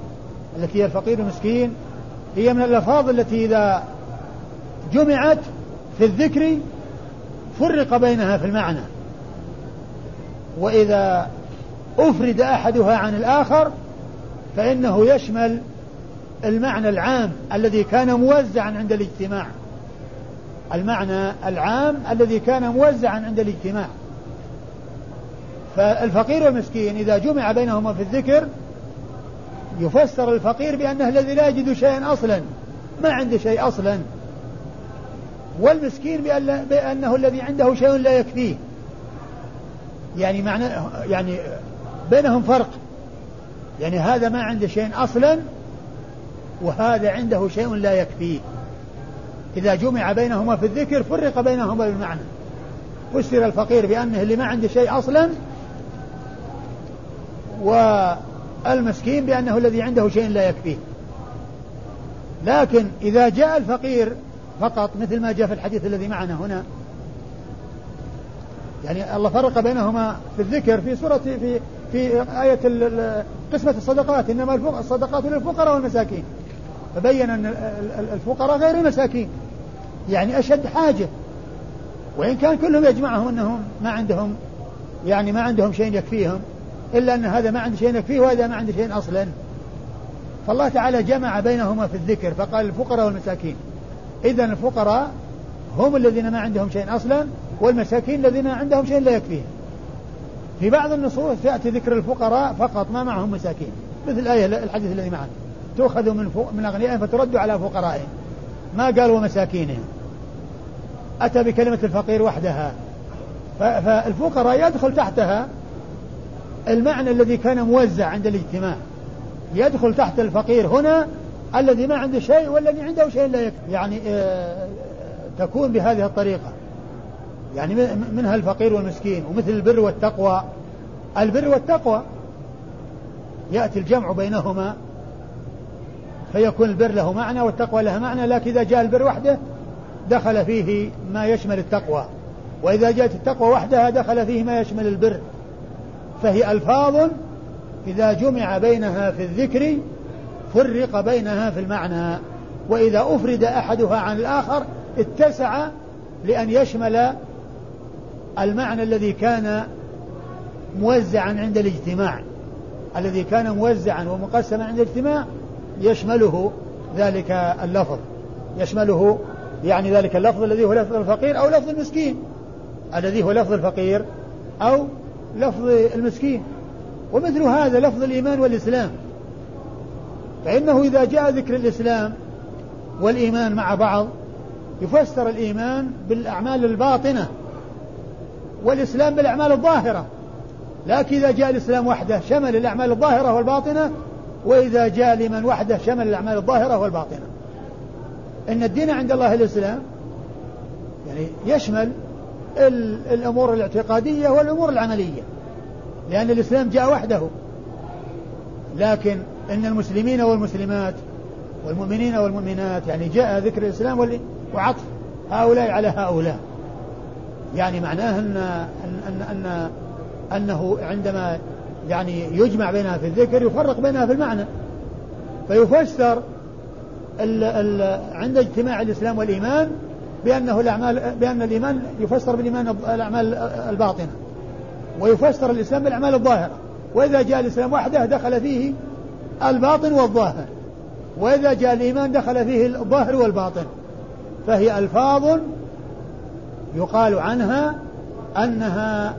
التي هي الفقير المسكين هي من الألفاظ التي إذا جمعت في الذكر فرق بينها في المعنى. وإذا أفرد أحدها عن الآخر فإنه يشمل المعنى العام الذي كان موزعا عند الاجتماع. المعنى العام الذي كان موزعا عند الاجتماع. فالفقير والمسكين إذا جمع بينهما في الذكر يفسر الفقير بأنه الذي لا يجد شيئا أصلا ما عنده شيء أصلا. والمسكين بأنه الذي عنده شيء لا يكفيه. يعني معنى يعني بينهم فرق. يعني هذا ما عنده شيء أصلا وهذا عنده شيء لا يكفيه إذا جمع بينهما في الذكر فرق بينهما بالمعنى. فسر الفقير بأنه اللي ما عنده شيء أصلا والمسكين بأنه الذي عنده شيء لا يكفيه لكن إذا جاء الفقير فقط مثل ما جاء في الحديث الذي معنا هنا يعني الله فرق بينهما في الذكر في سورة في في آية قسمة الصدقات. إنما الصدقات للفقراء والمساكين. فبين أن الفقراء غير المساكين. يعني أشد حاجة. وإن كان كلهم يجمعهم أنهم ما عندهم يعني ما عندهم شيء يكفيهم إلا أن هذا ما عنده شيء يكفيه وهذا ما عنده شيء أصلا. فالله تعالى جمع بينهما في الذكر فقال الفقراء والمساكين. إذا الفقراء هم الذين ما عندهم شيء أصلا والمساكين الذين عندهم شيء لا يكفيهم. في بعض النصوص يأتي ذكر الفقراء فقط ما معهم مساكين. مثل الآية الحديث الذي معنا. تؤخذ من من أغنيائهم فترد على فقرائهم. ما قال ومساكينهم أتى بكلمة الفقير وحدها. فالفقراء يدخل تحتها المعنى الذي كان موزع عند الاجتماع. يدخل تحت الفقير هنا الذي ما عنده شيء والذي عنده شيء لا يكفي. يعني آه تكون بهذه الطريقة. يعني منها الفقير والمسكين ومثل البر والتقوى. البر والتقوى. يأتي الجمع بينهما فيكون البر له معنى والتقوى لها معنى لكن إذا جاء البر وحده دخل فيه ما يشمل التقوى. وإذا جاءت التقوى وحدها دخل فيه ما يشمل البر. فهي ألفاظ إذا جمع بينها في الذكر فرق بينها في المعنى. وإذا أفرد أحدها عن الآخر اتسع لأن يشمل المعنى الذي كان موزعا عند الاجتماع. الذي كان موزعا ومقسما عند الاجتماع يشمله ذلك اللفظ. يشمله يعني ذلك اللفظ الذي هو لفظ الفقير أو لفظ المسكين. الذي هو لفظ الفقير أو لفظ المسكين. ومثل هذا لفظ الإيمان والإسلام. فإنه إذا جاء ذكر الإسلام والإيمان مع بعض يفسر الإيمان بالأعمال الباطنة والإسلام بالأعمال الظاهرة. لكن إذا جاء الإسلام وحده شمل الأعمال الظاهرة والباطنة وإذا جاء الإيمان وحده شمل الأعمال الظاهرة والباطنة. إن الدين عند الله الإسلام يعني يشمل الأمور الاعتقادية والأمور العملية لأن الإسلام جاء وحده. لكن إن المسلمين والمسلمات والمؤمنين والمؤمنات يعني جاء ذكر الإسلام وعطف. هؤلاء على هؤلاء. يعني معناه أن, أن, أن أنه عندما يعني يجمع بينها في الذكر يفرق بينها في المعنى. فيفسر ال ال عند اجتماع الإسلام والإيمان بأنه الأعمال بأن الإيمان يفسر بالإيمان الأعمال الباطنة. ويفسر الإسلام بالأعمال الظاهرة. وإذا جاء الإسلام وحده دخل فيه الباطن والظاهر. وإذا جاء الإيمان دخل فيه الظاهر والباطن. فهي ألفاظ يقال عنها أنها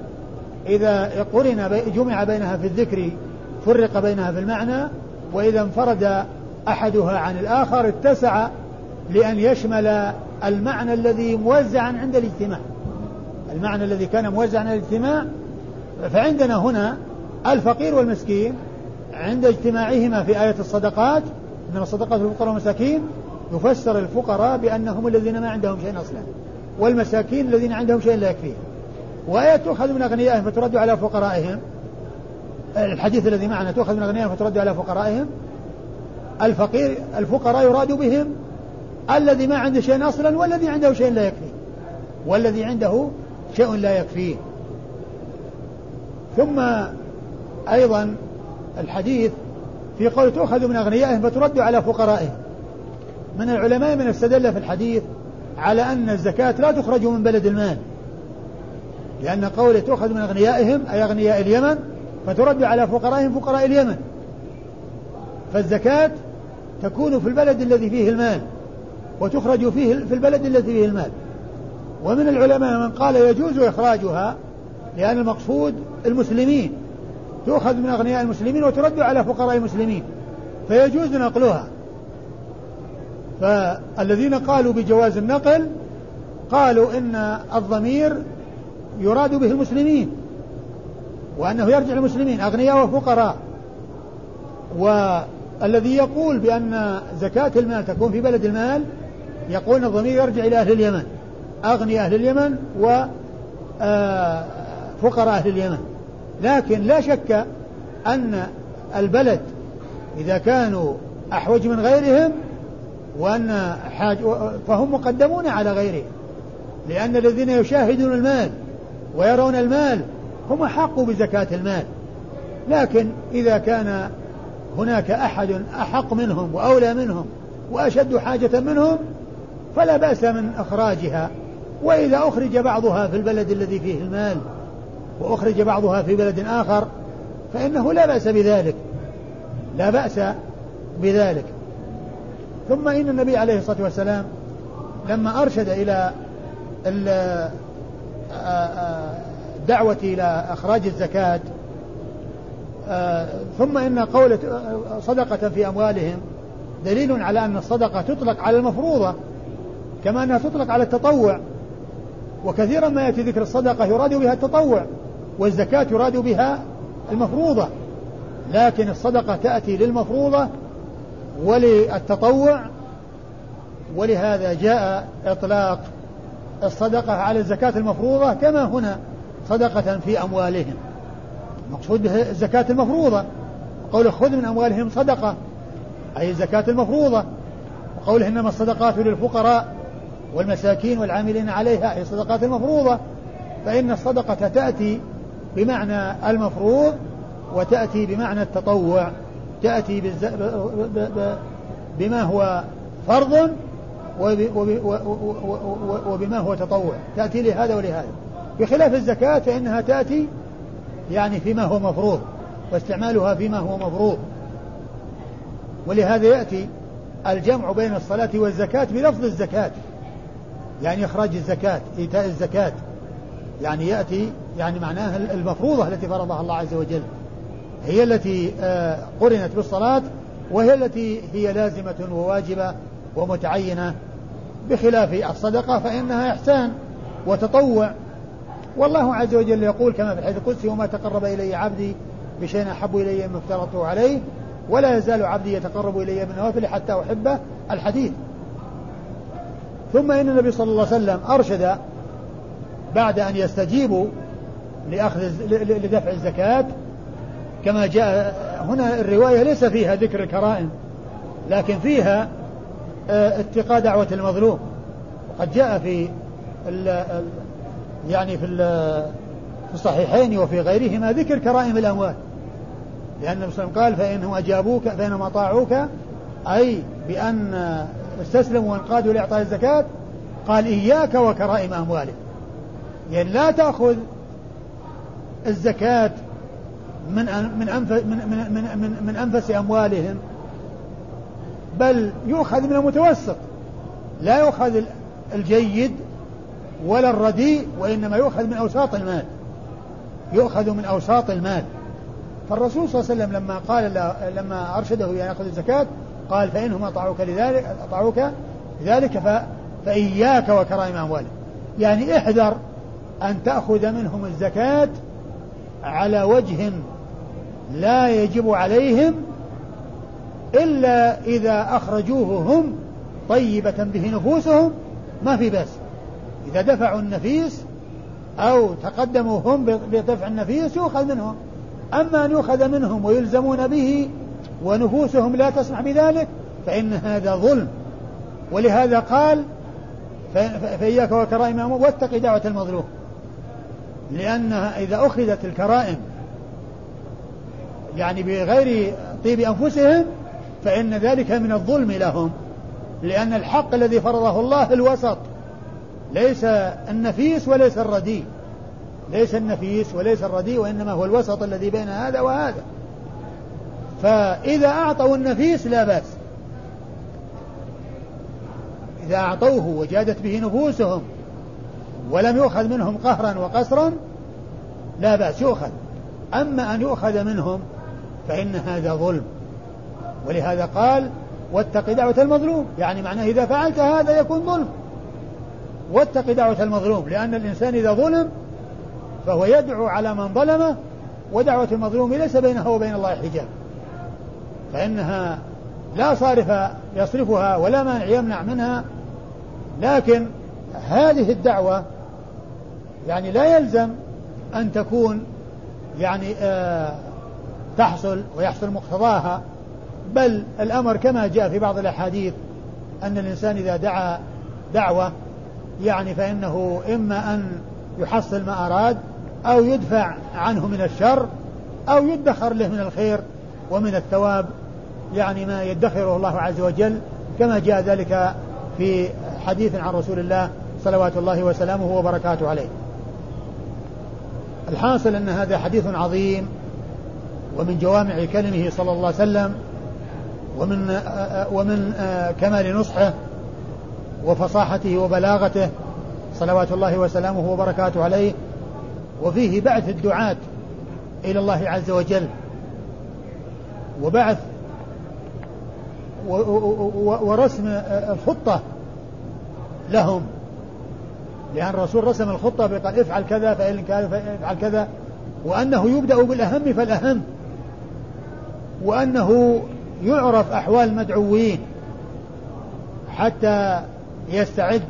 إذا قرن جمع بينها في الذكر فرق بينها في المعنى وإذا انفرد أحدها عن الآخر اتسع لأن يشمل المعنى الذي موزعا عند الاجتماع. المعنى الذي كان موزعا عند الاجتماع فعندنا هنا الفقير والمسكين عند اجتماعهما في آية الصدقات من الصدقات للفقراء والمساكين يفسر الفقراء بأنهم الذين ما عندهم شيء أصلا والمساكين الذين عندهم شيء لا يكفيهم وآية تؤخذ من أغنيائهم فترد على فقرائهم. الحديث الذي معنا تؤخذ من أغنيائهم فترد على فقرائهم. الفقير الفقراء يراد بهم الذي ما عنده شيء أصلا والذي عنده شيء لا يكفيه. والذي عنده شيء لا يكفيه. ثم أيضا الحديث في قول تؤخذ من أغنيائهم فترد على فقرائهم. من العلماء من استدل في الحديث على أن الزكاة لا تخرج من بلد المال. لأن قوله تؤخذ من أغنيائهم أي أغنياء اليمن فترد على فقرائهم فقراء اليمن. فالزكاة تكون في البلد الذي فيه المال وتخرج فيه في البلد الذي فيه المال. ومن العلماء من قال يجوز إخراجها لأن المقصود المسلمين. تؤخذ من أغنياء المسلمين وترد على فقراء المسلمين. فيجوز نقلها. فالذين قالوا بجواز النقل قالوا إن الضمير يراد به المسلمين وأنه يرجع للمسلمين أغنياء وفقراء. والذي يقول بأن زكاة المال تكون في بلد المال يقول الضمير يرجع إلى أهل اليمن أغنياء أهل اليمن وفقراء آه، أهل اليمن. لكن لا شك أن البلد إذا كانوا أحوج من غيرهم وأن حاج فهم مقدمون على غيرهم لأن الذين يشاهدون المال ويرون المال هم أحق بزكاة المال. لكن إذا كان هناك أحد أحق منهم وأولى منهم وأشد حاجة منهم فلا بأس من إخراجها. وإذا أخرج بعضها في البلد الذي فيه المال وأخرج بعضها في بلد آخر فإنه لا بأس بذلك. لا بأس بذلك. ثم إن النبي عليه الصلاة والسلام لما أرشد إلى الدعوة إلى إخراج الزكاة ثم إن قولة صدقة في أموالهم دليل على أن الصدقة تطلق على المفروضة كما أنها تطلق على التطوع. وكثيرا ما يأتي ذكر الصدقة يراد بها التطوع والزكاة يراد بها المفروضة. لكن الصدقة تأتي للمفروضة وللتطوع ولهذا جاء إطلاق الصدقة على الزكاة المفروضة كما هنا صدقة في أموالهم. المقصود به الزكاة المفروضة. قوله خذ من أموالهم صدقة أي الزكاة المفروضة. وقوله إنما الصدقات للفقراء والمساكين والعاملين عليها أي الصدقات المفروضة. فإن الصدقة تأتي بمعنى المفروض وتأتي بمعنى التطوع. تأتي بما هو فرض وبما هو تطوع. تأتي لهذا ولهذا. بخلاف الزكاة فإنها تأتي يعني فيما هو مفروض واستعمالها فيما هو مفروض. ولهذا يأتي الجمع بين الصلاة والزكاة بلفظ الزكاة. يعني إخراج الزكاة إيتاء الزكاة. يعني يأتي يعني معناها المفروضة التي فرضها الله عز وجل. هي التي آه، قرنت بالصلاة وهي التي هي لازمة وواجبة ومتعينة بخلاف الصدقة فإنها إحسان وتطوع. والله عز وجل يقول كما في الحديث القدسي وما تقرب إلي عبدي بشيء أحب إلي مما افترضته عليه ولا يزال عبدي يتقرب إلي بالنوافل حتى أحبه. الحديث. ثم إن النبي صلى الله عليه وسلم أرشد بعد أن يستجيبوا لأخذ لدفع الزكاة كما جاء هنا الرواية ليس فيها ذكر الكرائم لكن فيها آه، اتقاء دعوة المظلوم. وقد جاء في ال يعني في في الصحيحين وفي غيرهما ذكر كرائم الأموال لأن وسلم قال فإنهم أجابوك فإنهم أطاعوك. أي بأن استسلموا وانقادوا لإعطاء الزكاة قال إياك وكرائم أموالهم يعني لا تأخذ الزكاة من من أنف من من من, من أنفس أموالهم بل يؤخذ من المتوسط. لا يؤخذ الجيد ولا الرديء وإنما يؤخذ من أوساط المال. يؤخذ من أوساط المال. فالرسول صلى الله عليه وسلم لما قال لما أرشده أن يأخذ الزكاة قال فإنهم أطاعوك لذلك أطاعوك لذلك فإياك وكرائم أموالهم يعني احذر أن تأخذ منهم الزكاة على وجه لا يجب عليهم إلا إذا أخرجوه هم طيبة به نفوسهم ما في بأس. إذا دفعوا النفيس أو تقدموا هم بدفع النفيس يؤخذ منهم. أما أن يؤخذ منهم ويلزمون به ونفوسهم لا تسمح بذلك فإن هذا ظلم. ولهذا قال فإياك وكرائم واتق دعوة المظلوم. لأنها إذا أخذت الكرائم يعني بغير طيب أنفسهم فإن ذلك من الظلم لهم لأن الحق الذي فرضه الله الوسط ليس النفيس وليس الرديء ليس النفيس وليس الرديء وإنما هو الوسط الذي بين هذا وهذا. فإذا أعطوا النفيس لا بأس. إذا أعطوه وجادت به نفوسهم ولم يؤخذ منهم قهرا وقسرا لا بأس يؤخذ. أما أن يؤخذ منهم فإن هذا ظلم. ولهذا قال واتق دعوة المظلوم. يعني معناه إذا فعلت هذا يكون ظلم. واتق دعوة المظلوم لأن الإنسان إذا ظلم فهو يدعو على من ظلمه ودعوة المظلوم ليس بينه وبين الله حجاب. فإنها لا صارف يصرفها ولا مانع يمنع منها. لكن هذه الدعوة يعني لا يلزم أن تكون يعني آه تحصل ويحصل مقتضاها. بل الأمر كما جاء في بعض الأحاديث أن الإنسان إذا دعا دعوة يعني فإنه إما أن يحصل ما أراد أو يدفع عنه من الشر أو يدخر له من الخير ومن الثواب يعني ما يدخره الله عز وجل كما جاء ذلك في حديث عن رسول الله صلوات الله وسلامه وبركاته عليه. الحاصل أن هذا حديث عظيم ومن جوامع كلمه صلى الله عليه وسلم ومن ومن كمال نصحه وفصاحته وبلاغته صلوات الله وسلامه وبركاته عليه. وفيه بعث الدعاة إلى الله عز وجل. وبعث ورسم الخطة لهم. لأن الرسول رسم الخطة فقال افعل كذا فإن كان افعل كذا. وأنه يبدأ بالأهم فالأهم وأنه يعرف أحوال المدعوين حتى يستعد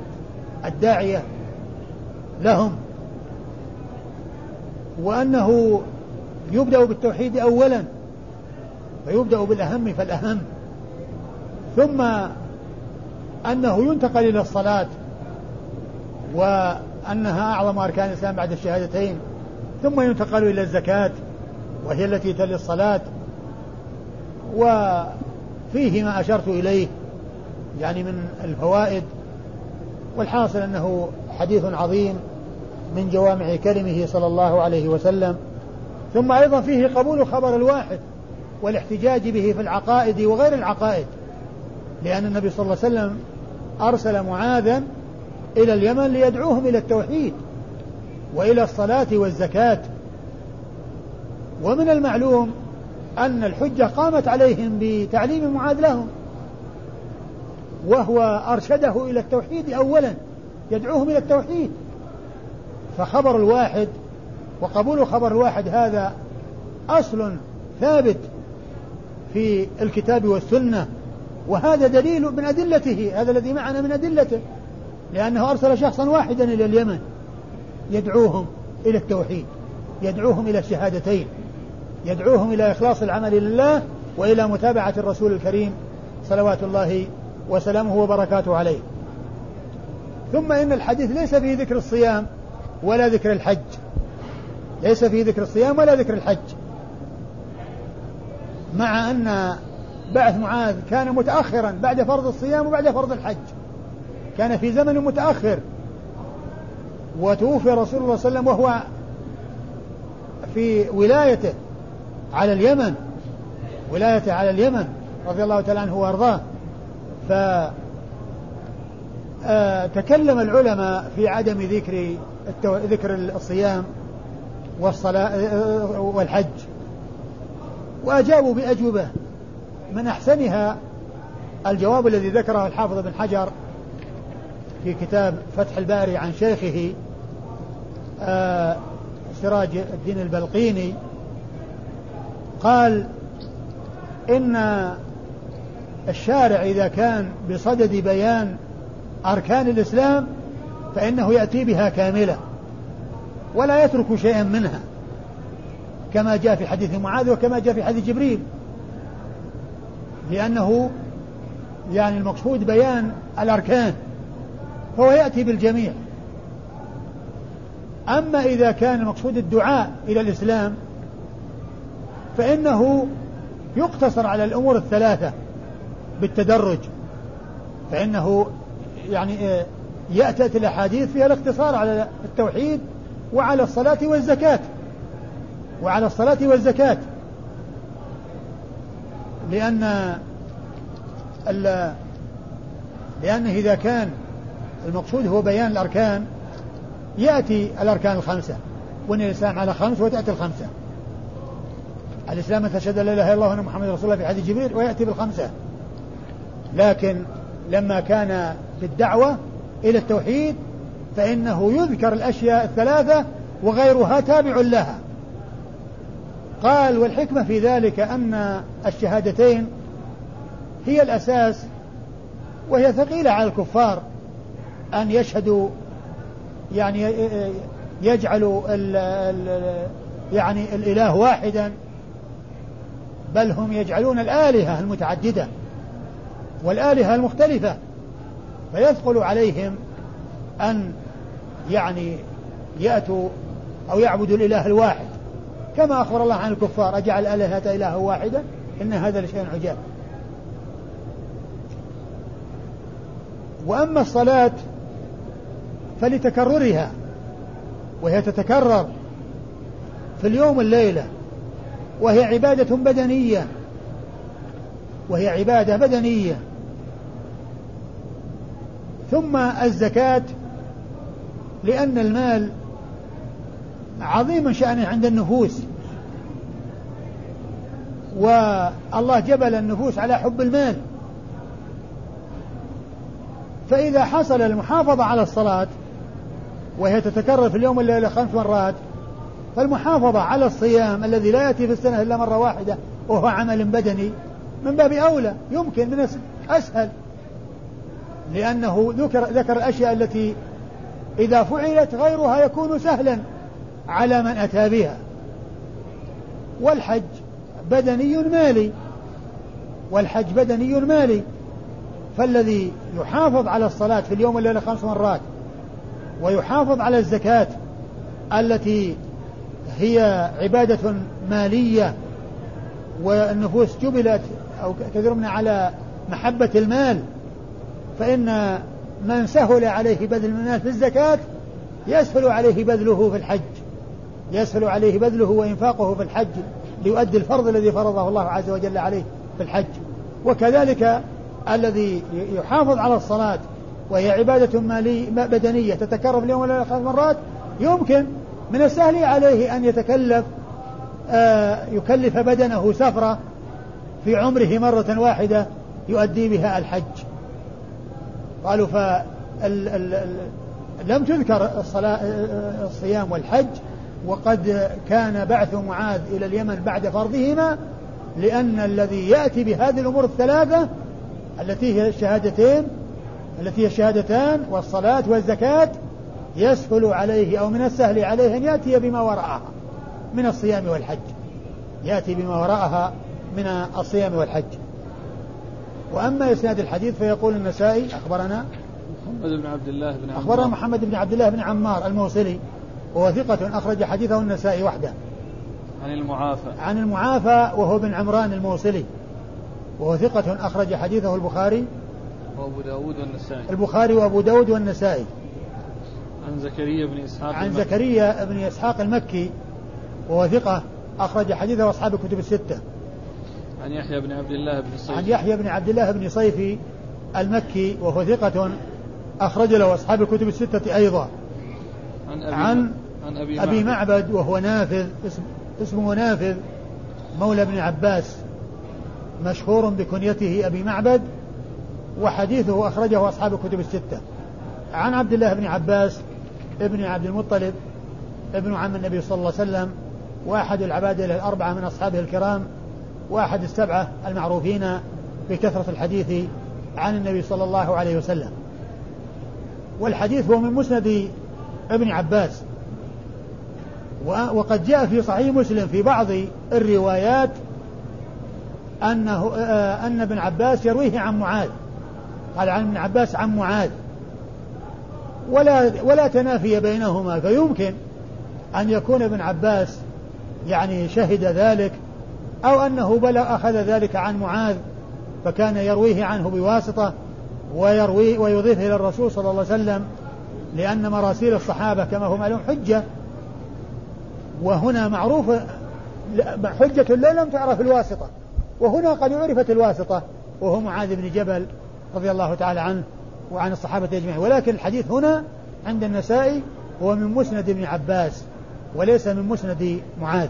الداعية لهم. وأنه يبدأ بالتوحيد أولا فيبدأ بالأهم فالأهم. ثم أنه ينتقل إلى الصلاة وأنها أعظم أركان الإسلام بعد الشهادتين. ثم ينتقل إلى الزكاة وهي التي تلي الصلاة. وفيه ما أشرت إليه يعني من الفوائد والحاصل أنه حديث عظيم من جوامع كلمه صلى الله عليه وسلم ثم أيضا فيه قبول خبر الواحد والاحتجاج به في العقائد وغير العقائد لأن النبي صلى الله عليه وسلم أرسل معاذا إلى اليمن ليدعوهم إلى التوحيد وإلى الصلاة والزكاة. ومن المعلوم أن الحجة قامت عليهم بتعليم معاذ لهم وهو أرشده إلى التوحيد أولا يدعوهم إلى التوحيد. فخبر الواحد وقبول خبر الواحد هذا أصل ثابت في الكتاب والسنة وهذا دليل من أدلته هذا الذي معنا من أدلته لأنه أرسل شخصا واحدا إلى اليمن يدعوهم إلى التوحيد يدعوهم إلى الشهادتين. يدعوهم إلى إخلاص العمل لله وإلى متابعة الرسول الكريم صلوات الله وسلامه وبركاته عليه. ثم إن الحديث ليس فيه ذكر الصيام ولا ذكر الحج. ليس فيه ذكر الصيام ولا ذكر الحج. مع أن بعث معاذ كان متأخرا بعد فرض الصيام وبعد فرض الحج. كان في زمن متأخر. وتوفي رسول الله صلى الله عليه وسلم وهو في ولايته. على اليمن ولايته على اليمن رضي الله تعالى عنه وأرضاه. ف آه، تكلم العلماء في عدم ذكر ذكر الصيام والصلاة آه، والحج. وأجابوا بأجوبة. من أحسنها الجواب الذي ذكره الحافظ بن حجر في كتاب فتح الباري عن شيخه آه، سراج الدين البلقيني قال إن الشارع إذا كان بصدد بيان أركان الإسلام فإنه يأتي بها كاملة ولا يترك شيئا منها كما جاء في حديث معاذ وكما جاء في حديث جبريل لأنه يعني المقصود بيان الأركان فهو يأتي بالجميع. أما إذا كان المقصود الدعاء إلى الإسلام فإنه يقتصر على الأمور الثلاثة بالتدرج. فإنه يعني آه، يأتي الأحاديث فيها الاقتصار على التوحيد وعلى الصلاة والزكاة. وعلى الصلاة والزكاة. لأن لأنه إذا كان المقصود هو بيان الأركان يأتي الأركان الخمسة. وأن الإسلام على خمس وتأتي الخمسة. الإسلام أن تشهد لا إله إلا الله وأن محمد رسول الله في حديث جبريل ويأتي بالخمسة. لكن لما كان في الدعوة إلى التوحيد فإنه يذكر الأشياء الثلاثة وغيرها تابع لها. قال والحكمة في ذلك أن الشهادتين هي الأساس وهي ثقيلة على الكفار أن يشهدوا يعني يجعلوا يعني الإله واحدا. بل هم يجعلون الآلهة المتعددة والآلهة المختلفة فيثقل عليهم أن يعني يأتوا أو يعبدوا الإله الواحد. كما أخبر الله عن الكفار أجعل الآلهة إلها واحدا إن هذا لشيء عجاب. وأما الصلاة فلتكررها وهي تتكرر في اليوم والليلة. وهي عبادة بدنية. وهي عبادة بدنية. ثم الزكاة لأن المال عظيم شأنه عند النفوس. والله جبل النفوس على حب المال. فإذا حصل المحافظة على الصلاة وهي تتكرر في اليوم والليلة خمس مرات فالمحافظة على الصيام الذي لا يأتي في السنة إلا مرة واحدة وهو عمل بدني من باب أولى يمكن من أسهل. لأنه ذكر ذكر الأشياء التي إذا فعلت غيرها يكون سهلا على من أتى بها. والحج بدني مالي. والحج بدني مالي. فالذي يحافظ على الصلاة في اليوم والليلة خمس مرات ويحافظ على الزكاة التي هي عبادة مالية والنفوس جبلت أو من على محبة المال. فإن من سهل عليه بذل المال في الزكاة يسهل عليه بذله في الحج يسهل عليه بذله وإنفاقه في الحج ليؤدي الفرض الذي فرضه الله عز وجل عليه في الحج. وكذلك الذي يحافظ على الصلاة وهي عبادة مالي بدنية تتكرر اليوم خمس مرات يمكن من السهل عليه أن يتكلف آه يكلف بدنه سفرة في عمره مرة واحدة يؤدي بها الحج. قالوا ف لم تذكر الصلاة الصيام والحج وقد كان بعث معاذ إلى اليمن بعد فرضهما لأن الذي يأتي بهذه الأمور الثلاثة التي هي الشهادتين التي هي الشهادتان والصلاة والزكاة يسهل عليه أو من السهل عليه أن يأتي بما وراءها من الصيام والحج. يأتي بما وراءها من الصيام والحج. وأما إسناد الحديث فيقول النسائي أخبرنا محمد بن عبد الله بن عمار. أخبرنا محمد بن عبد الله بن عمار الموصلي وهو ثقة أخرج حديثه النسائي وحده. عن المعافى. عن المعافى وهو بن عمران الموصلي وهو ثقة أخرج حديثه البخاري. وأبو داود والنسائي. البخاري وأبو داود والنسائي. عن زكريا بن إسحاق عن زكريا بن إسحاق المكي وهو ثقة أخرج حديثه أصحاب الكتب الستة. عن يحيى بن عبد الله بن صيفي. عن يحيى بن عبد الله بن صيفي المكي وهو ثقة أخرج له أصحاب الكتب الستة أيضا. عن أبي, عن عن أبي, أبي معبد. وهو نافذ اسم اسمه نافذ مولى ابن عباس مشهور بكنيته أبي معبد وحديثه أخرجه أصحاب الكتب الستة. عن عبد الله بن عباس ابن عبد المطلب ابن عم النبي صلى الله عليه وسلم وأحد العبادة الأربعة من أصحابه الكرام وأحد السبعة المعروفين بكثرة الحديث عن النبي صلى الله عليه وسلم. والحديث هو من مسند ابن عباس. وقد جاء في صحيح مسلم في بعض الروايات أنه آه، أن ابن عباس يرويه عن معاذ. قال عن ابن عباس عن معاذ. ولا ولا تنافي بينهما فيمكن أن يكون ابن عباس يعني شهد ذلك أو أنه بلغ أخذ ذلك عن معاذ فكان يرويه عنه بواسطة ويروي ويضيفه إلى الرسول صلى الله عليه وسلم لأن مراسيل الصحابة كما هو معلوم حجة. وهنا معروف حجة لا لم تعرف الواسطة وهنا قد عرفت الواسطة وهو معاذ بن جبل رضي الله تعالى عنه. وعن الصحابة أجمعين. ولكن الحديث هنا عند النسائي هو من مسند ابن عباس وليس من مسند معاذ.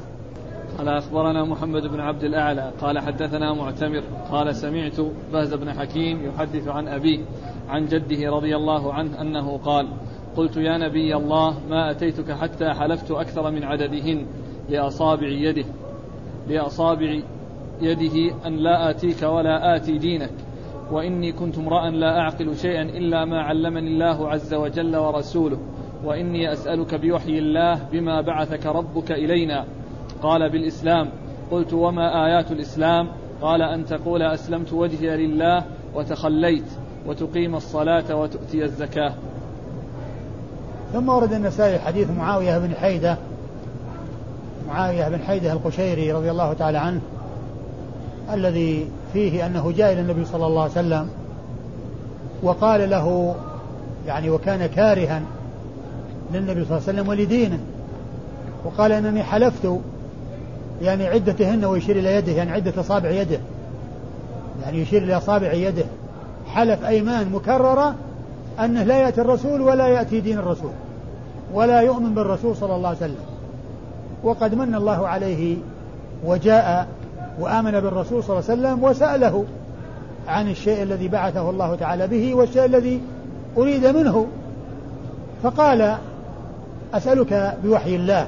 قال أخبرنا محمد بن عبد الأعلى. قال حدثنا معتمر. قال سمعت بهز بن حكيم يحدث عن أبيه عن جده رضي الله عنه أنه قال قلت يا نبي الله ما أتيتك حتى حلفت أكثر من عددهن لأصابع يده لأصابع يده أن لا آتيك ولا آتي دينك. وإني كنت امرأ لا أعقل شيئا إلا ما علمني الله عز وجل ورسوله وإني أسألك بوحي الله بما بعثك ربك إلينا. قال بالإسلام. قلت وما آيات الإسلام؟ قال أن تقول أسلمت وجهي لله وتخليت وتقيم الصلاة وتؤتي الزكاة. ثم ورد النسائي حديث معاوية بن حيدة معاوية بن حيدة القشيري رضي الله تعالى عنه الذي فيه أنه جاء إلى النبي صلى الله عليه وسلم وقال له يعني وكان كارها للنبي صلى الله عليه وسلم ولدينه وقال إنني حلفت يعني عدتهن ويشير إلى يده يعني عدة أصابع يده يعني يشير إلى أصابع يده. حلف أيمان مكررة أنه لا يأتي الرسول ولا يأتي دين الرسول ولا يؤمن بالرسول صلى الله عليه وسلم. وقد من الله عليه وجاء وآمن بالرسول صلى الله عليه وسلم وسأله عن الشيء الذي بعثه الله تعالى به والشيء الذي أريد منه. فقال أسألك بوحي الله.